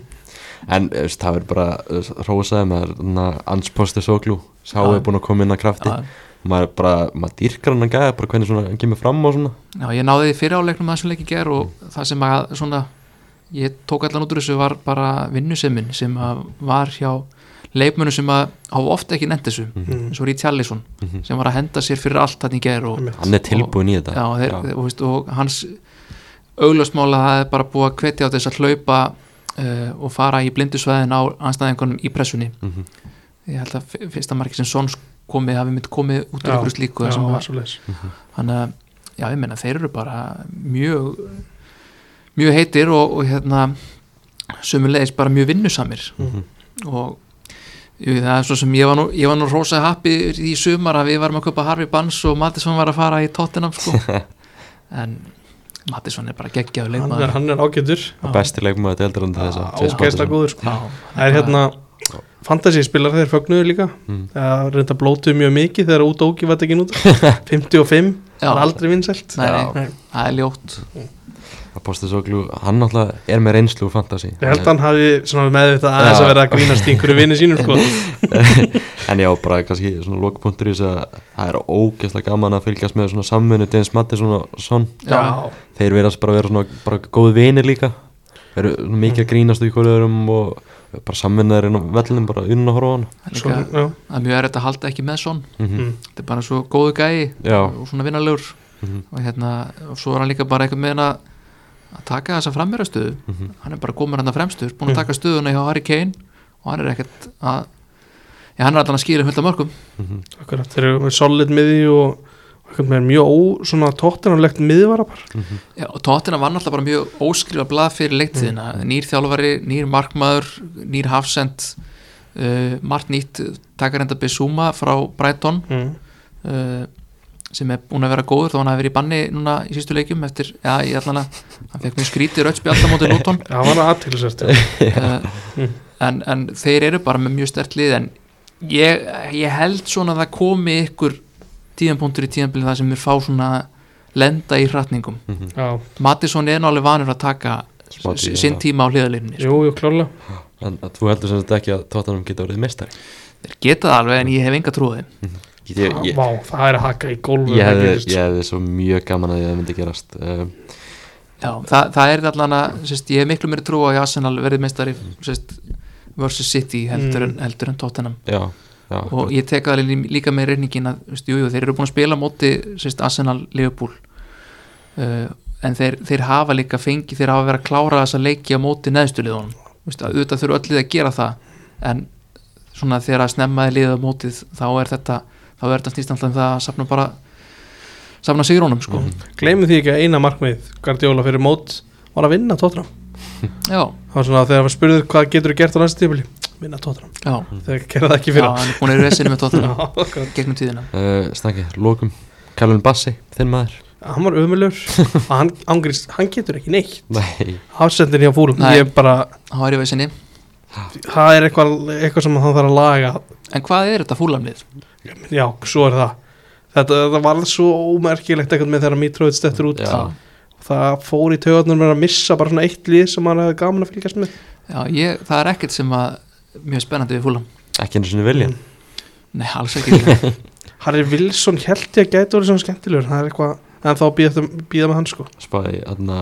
en það er bara rósaði með ansposti sóklú Sá Já. er búin að koma inn að krafti. Maður bara, maður dýrkar hann að gæða bara hvernig svona hann kemur fram og svona. Já, ég náði því fyrir áleiknum að þessum leik í ger og það sem að svona ég tók allan út úr þessu var bara vinnusemmin sem að var hjá leikmönu sem að hafa ofta ekki nefnt þessu. Mm. eins og Rít Hjallisson Mhm. sem var að henda sér fyrir allt hann í ger og, hann er tilbúin í þetta. Já, þeir, Og, veist, og hans augljósmála það er bara búið að hvetja á þess að hlaupa uh, og fara í blindusvæðin á anstæðingunum í pressunni. Mhm. ég held að fyrsta marki sem Sons komið hafi mynd komið út úr ykkur slíku leis þannig að já, ég meina þeir eru bara mjög mjög heitir og, og hérna sömulegis bara mjög vinnusamir Mhm. og jú, það er svo sem ég var nú, ég var nú rosa happi í sumar að við varum að köpa Harvey Barnes og Mattisson var að fara í Tottenham sko. <laughs> en Mattisson er bara hann er, leikmaður hann er ágætur besti leikmaður deildar undir þess að ágæsla góður sko. Já, það er hérna fantasy spilar þeir fögnuðu líka Mm. það reynda blótuð mjög mikið þegar út ógi var tekin út <laughs> 55, Já. það er aldrei. Nei. það er ljótt að glú, hann náttúrulega er með reynslu úr fantasy. Ég held að hann hafi meðvitað aðeins að vera að grínast í einhverju vinni sínum sko. <laughs> en já, bara kannski svona lokapunktur í þess að það er ógeðslega gaman að fylgjast með svona samvinnu Dennis Mattisson og Son. Já. þeir verðast bara vera svona bara góð vinir líka. Eru svona mikið að grínast í hverju öðrum og bara samvinnaður inn á vellinum bara unn að horfa á hann. Það er er mjög erfitt að halda ekki með svon mm mm. þetta er bara svo góðu gæi já, og svona vinnarlegur. Mm og hérna, og svo er hann líka bara eitthvað með að að taka þessa frammeirastöðu -hmm. hann er bara komin hann fremstur, búin að Mm. taka stöðuna hjá Harry Kane og hann er ekkert að já, hann er alltaf að skýra fullt af mörgum akkurat, þeir eru með solid miði og mjög ó, svona tóttinanlegt miðvara bara já, og tóttina var náttúrulega bara mjög óskrifa blað fyrir leiktíðina, nýr þjálfari nýr markmaður, nýr hafsend uh, margt nýtt. Takar enda Besuma frá Brighton. Mm. uh, sem er búin að vera góður þó hann hafi verið í banni núna í sístu leikjum eftir, já, ég ætla hann að hann fekk mjög skrítið rauðspjall á móti <laughs> Luton. Það var aðtilsvært uh, Mm. en, en þeir eru bara með mjög stert lið en ég, ég held svona að það komi ykkur tíðanpunktur í tíðanbili það sem er fá svona lenda í hratningum. Já, Mattisson er nú alveg vanur að taka Smá tíma, s- sinn tíma á hliðarleginni jú, jú, klálega en þú heldur sem þetta ekki að Tottenham geta orðið meistari? Þeir geta það alveg en ég hef enga trúið ég, ég, ég, Vá, það er að haka í gólfu ég, hefði, ég svo mjög gaman að það myndi gerast uh, Já, það, það er allan að sérst, ég hef miklu meiri trú á að Arsenal verið meistari sérst, versus City heldur, en, Mm. heldur en Tottenham. Já, já. Og ég tek það lí- líka með reyningin að veist, jú, jú, þeir eru búin að spila móti sérst, Arsenal Liverpool. Uh, en þeir, þeir hafa líka fengi þeir hafa verið að klára þessa leiki á móti neðstuliðunum auðvitað þurfa öll lið að gera það en svona þegar að snemmaði liða mótið þá er þetta þá er þetta snýst alltaf um það að safna bara safna sigrónum sko. Gleymið því ekki að eina markmið Guardiola fyrir mót var að vinna tóttinam <laughs> já, það var svona þegar við spurðið hvað getur þú gert á næstu tímili vinna tóttinam, já, þegar gerða það ekki já, fyrir hann er að resinu með <laughs> akkurat. gegnum tíðina. Uh, Snakki, lókum Callum Bassi, þinn maður. Hann var ömulur <laughs> og hann, hann getur ekki neitt. Nei, afsendin hjá fúlum, Nei. ég bara hann var í vesinni það er eitthvað, eitthvað sem hann þarf að laga. En hvað er þetta fúlamlið? Já, svo er það. Þetta, þetta var svo ómerkilegt eitthvað með þegar Mitrovic stettur út. Já. það fór í töðunum með að missa bara svona eitt lið sem hann hefði gaman að fylgjast með. Já, ég, það er ekkert sem að mjög spennandi við fúlam ekki einu sinni vilja Nei, alls ekki <laughs> Harry Wilson held ég að gæti orðið svona skemmtilegur. Það er eitthvað, en þá býða, býða með hann sko. Spáði, þarna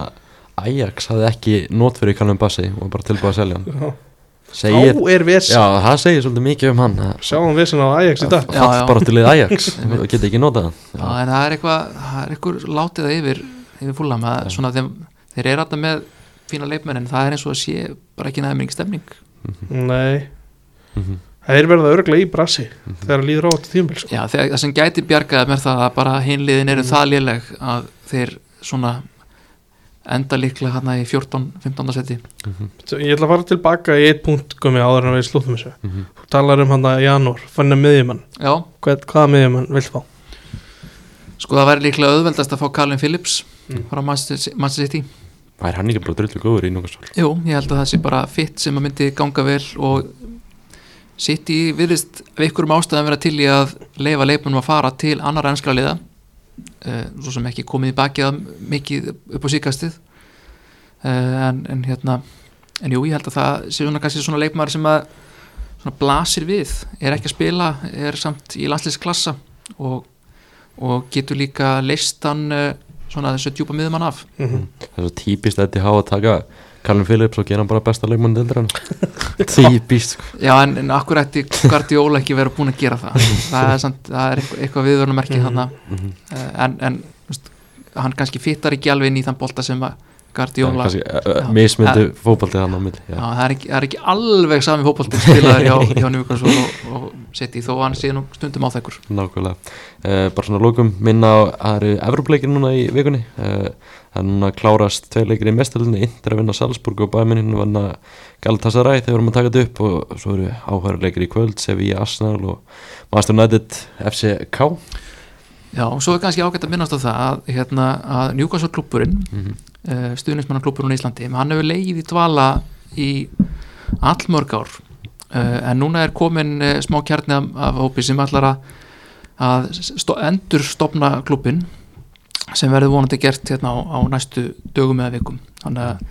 Ajax hafði ekki nót fyrir Callum Bassi og var bara tilbúið að selja hann. Segir, þá er vesen, Já, það segir svolítið mikið um hann. Sjáum vesen á Ajax í dag. Já, já. Fall bara til liðið Ajax. <laughs> Og geta ekki notað hann. Já, en það er eitthvað, það er eitthvað látið yfir, yfir fúlam Já. þeim, þeir eru alltaf með fína leikmenn en það er eins og að sé bara ekki næða mikið stemning. Nei, Mhm. það er verið að örgla í brassi þegar líður á þetta tíumbil sko. Já, þegar, það sem gæti bjargaði mér það að bara hinliðin eru það léleg að þeir svona enda líklega hérna í 14-15 seti ég ætla að fara tilbaka í eitt punkt gummi áður en við slúðum þessu. Mhm. þú talar um hann að janúar, fann að miðjumann Já, Hvað, hvaða miðjumann vilt fá? sko það væri líklega auðveldast að fá Calvin Phillips Mm. frá Manchester City. Væri hann ekki bara drullu góður í svar Jú, ég held að það sé bara fitt sem að myndi ganga vel og City virðist af einhverjum ástæðan vera til í að leifa leikmennum að fara til annar ennskra liða svo sem ekki komið í bakið mikið upp á síkastið uh, en, en hérna en jú, ég held að það sé svona kannski svona leikmæður sem að svona blasir við. Er ekki að spila, er samt í landsliðsklassa og, og getur líka leist hann uh, svona þessu djúpa miðumann af. Mm -hmm. Það er svo típist að þetta hafa að taka Callum Phillips og gera hann bara besta leikmann dildur hann Típist sko. Já, en, en akkur ætti Guardiola ekki verið búin að gera það það er, samt, það er eitthvað, eitthvað viðvörnumerki Mhm. mm Mhm. en, en veist, hann kannski fittar ekki alveg inn í þann bolta sem Guardiola mismyndi fótboltið hann á milli Já, já. það, er ekki, það er ekki alveg sami fótbolti spilaður hjá, <laughs> hjá Newcastle og, og City þó að hann sé nú stundum áþekkur Nákvæmlega, uh, bara svona lókum minna á aðri Evropleikir núna í vikunni uh, það er núna klárast tvei leikir í mestöldinni, Inter að vinna Salzburg og Bæminin vanna Galatasaray. Þegar vorum að taka þetta upp og svo eru áhverju leikir í kvöld, Sevilla, Arsenal og Master United FCK Já, og svo er kannski ágætt að minnast á það að, hérna, að Newcastle klubburinn mm -hmm. uh, stuðnismannaklubburinn í Íslandi hann hefur leið í dvala í allmörg ár. Uh, en núna er komin uh, smá kjarni af, hópi sem ætlar að, að endur stopna klubbin sem verður vonandi gert hérna á, á næstu dögum eða vikum. Þannig að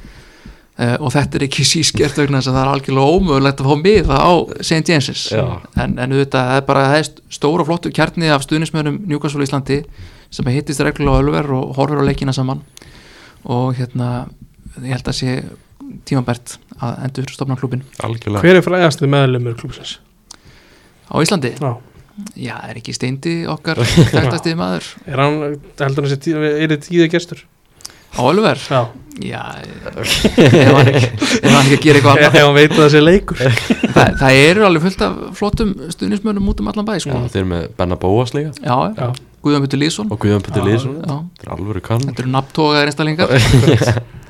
Uh, og þetta er ekki <laughs> sískert vegna þess að það er algjörlega ómögulegt að fá miða á St. James's en, en auðvitað það er bara það er stóra og flottu kjarni af stuðnismönum Newcastle í Íslandi sem hittist reglulega á Ölver og horfir á leikina saman. Og hérna ég held að sé tímabært að endur stopna klubin Algjörlega. Hver er fræðasti meðlumur klúbsins? á Íslandi, Já, já er ekki steindi okkar <laughs> þekktasti maður? Er hann, heldur hann sé tíð, er tíði gestur? á Ölver, Já, já <laughs> ef hann ekki, ef hann ekki að gera eitthvað annað. ef hann veit að það sé leikur. <laughs> Það, það eru alveg fullt af flottum stuðnismönum út um allan bæ Já, sko. þeir eru með Benna Bóas líka. Já, Já, Guðjón Pytur Lýsson og Guðjón Petur Já. Lýsson já, þetta er alvöru kann. Þetta eru nafntógaðir einstaklingar.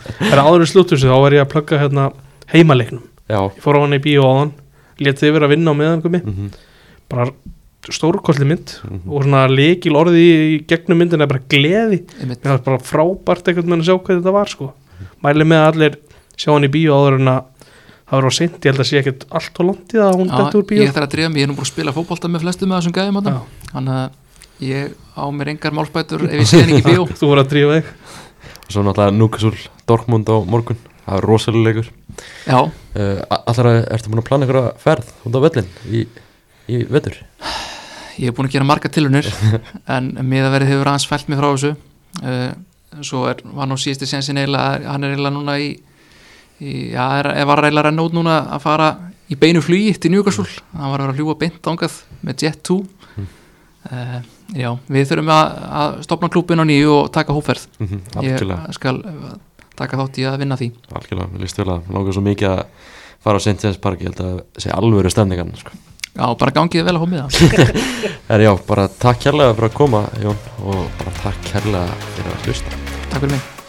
Það er áður í slúttursi, þá var ég að plugga hérna heimaleiknum. Já, Ég fór á hann í bíó áðan, létt þið vera að vinna á meðan komi -hmm. bara stórkostli mynd Mhm. og svona leikil orði í gegnum myndin er bara gleði. Einmitt. mér fannst bara frábært einhvern veginn að sjá hvað þetta var sko. mæli með að allir sjá hann í bíó áður en að það var á seint, ég held að sé ekkert allt í það að hún dætti úr Já, bíó. ég þarf að dreyja mig, ég er nú búin að spila fótbolta með flestum af þessum gæðum þannig að ég á mér engar málspætur ef ég sé henni ekki í bíó. <laughs> Þú voru að drífa þig. Og svo náttúrulega Núkasúl Dortmund á morgun. Það er rosalega leikur. Já, uh, Allar að ertu búin að plana ykkur ferð út á völlin í, í vetur <sighs> ég hef búin að gera marga tilunir <laughs> en miðaverið hefur aðeins fælt mig frá þessu uh, svo er, var nú síðusti sensin eiginlega, hann er eiginlega núna í, í já, er, er var eiginlega að renna út núna að fara í beinu flugi til Newcastle hann var að vera að hljúa beint ángað með Jet 2 Mm. uh, Já, við þurfum að, að stopna klúbin á nýju og taka hóferð mm -hmm. ég skal uh, taka þátt í að vinna því algjörlega, mér líst vel að langar svo mikið að fara á St. James Park ég held að sé alvöru stemningan sko. Já, bara gangið vel að hómið það En já, bara takk kærlega fyrir að koma Jón og bara takk kærlega fyrir að hlusta. Takk fyrir mig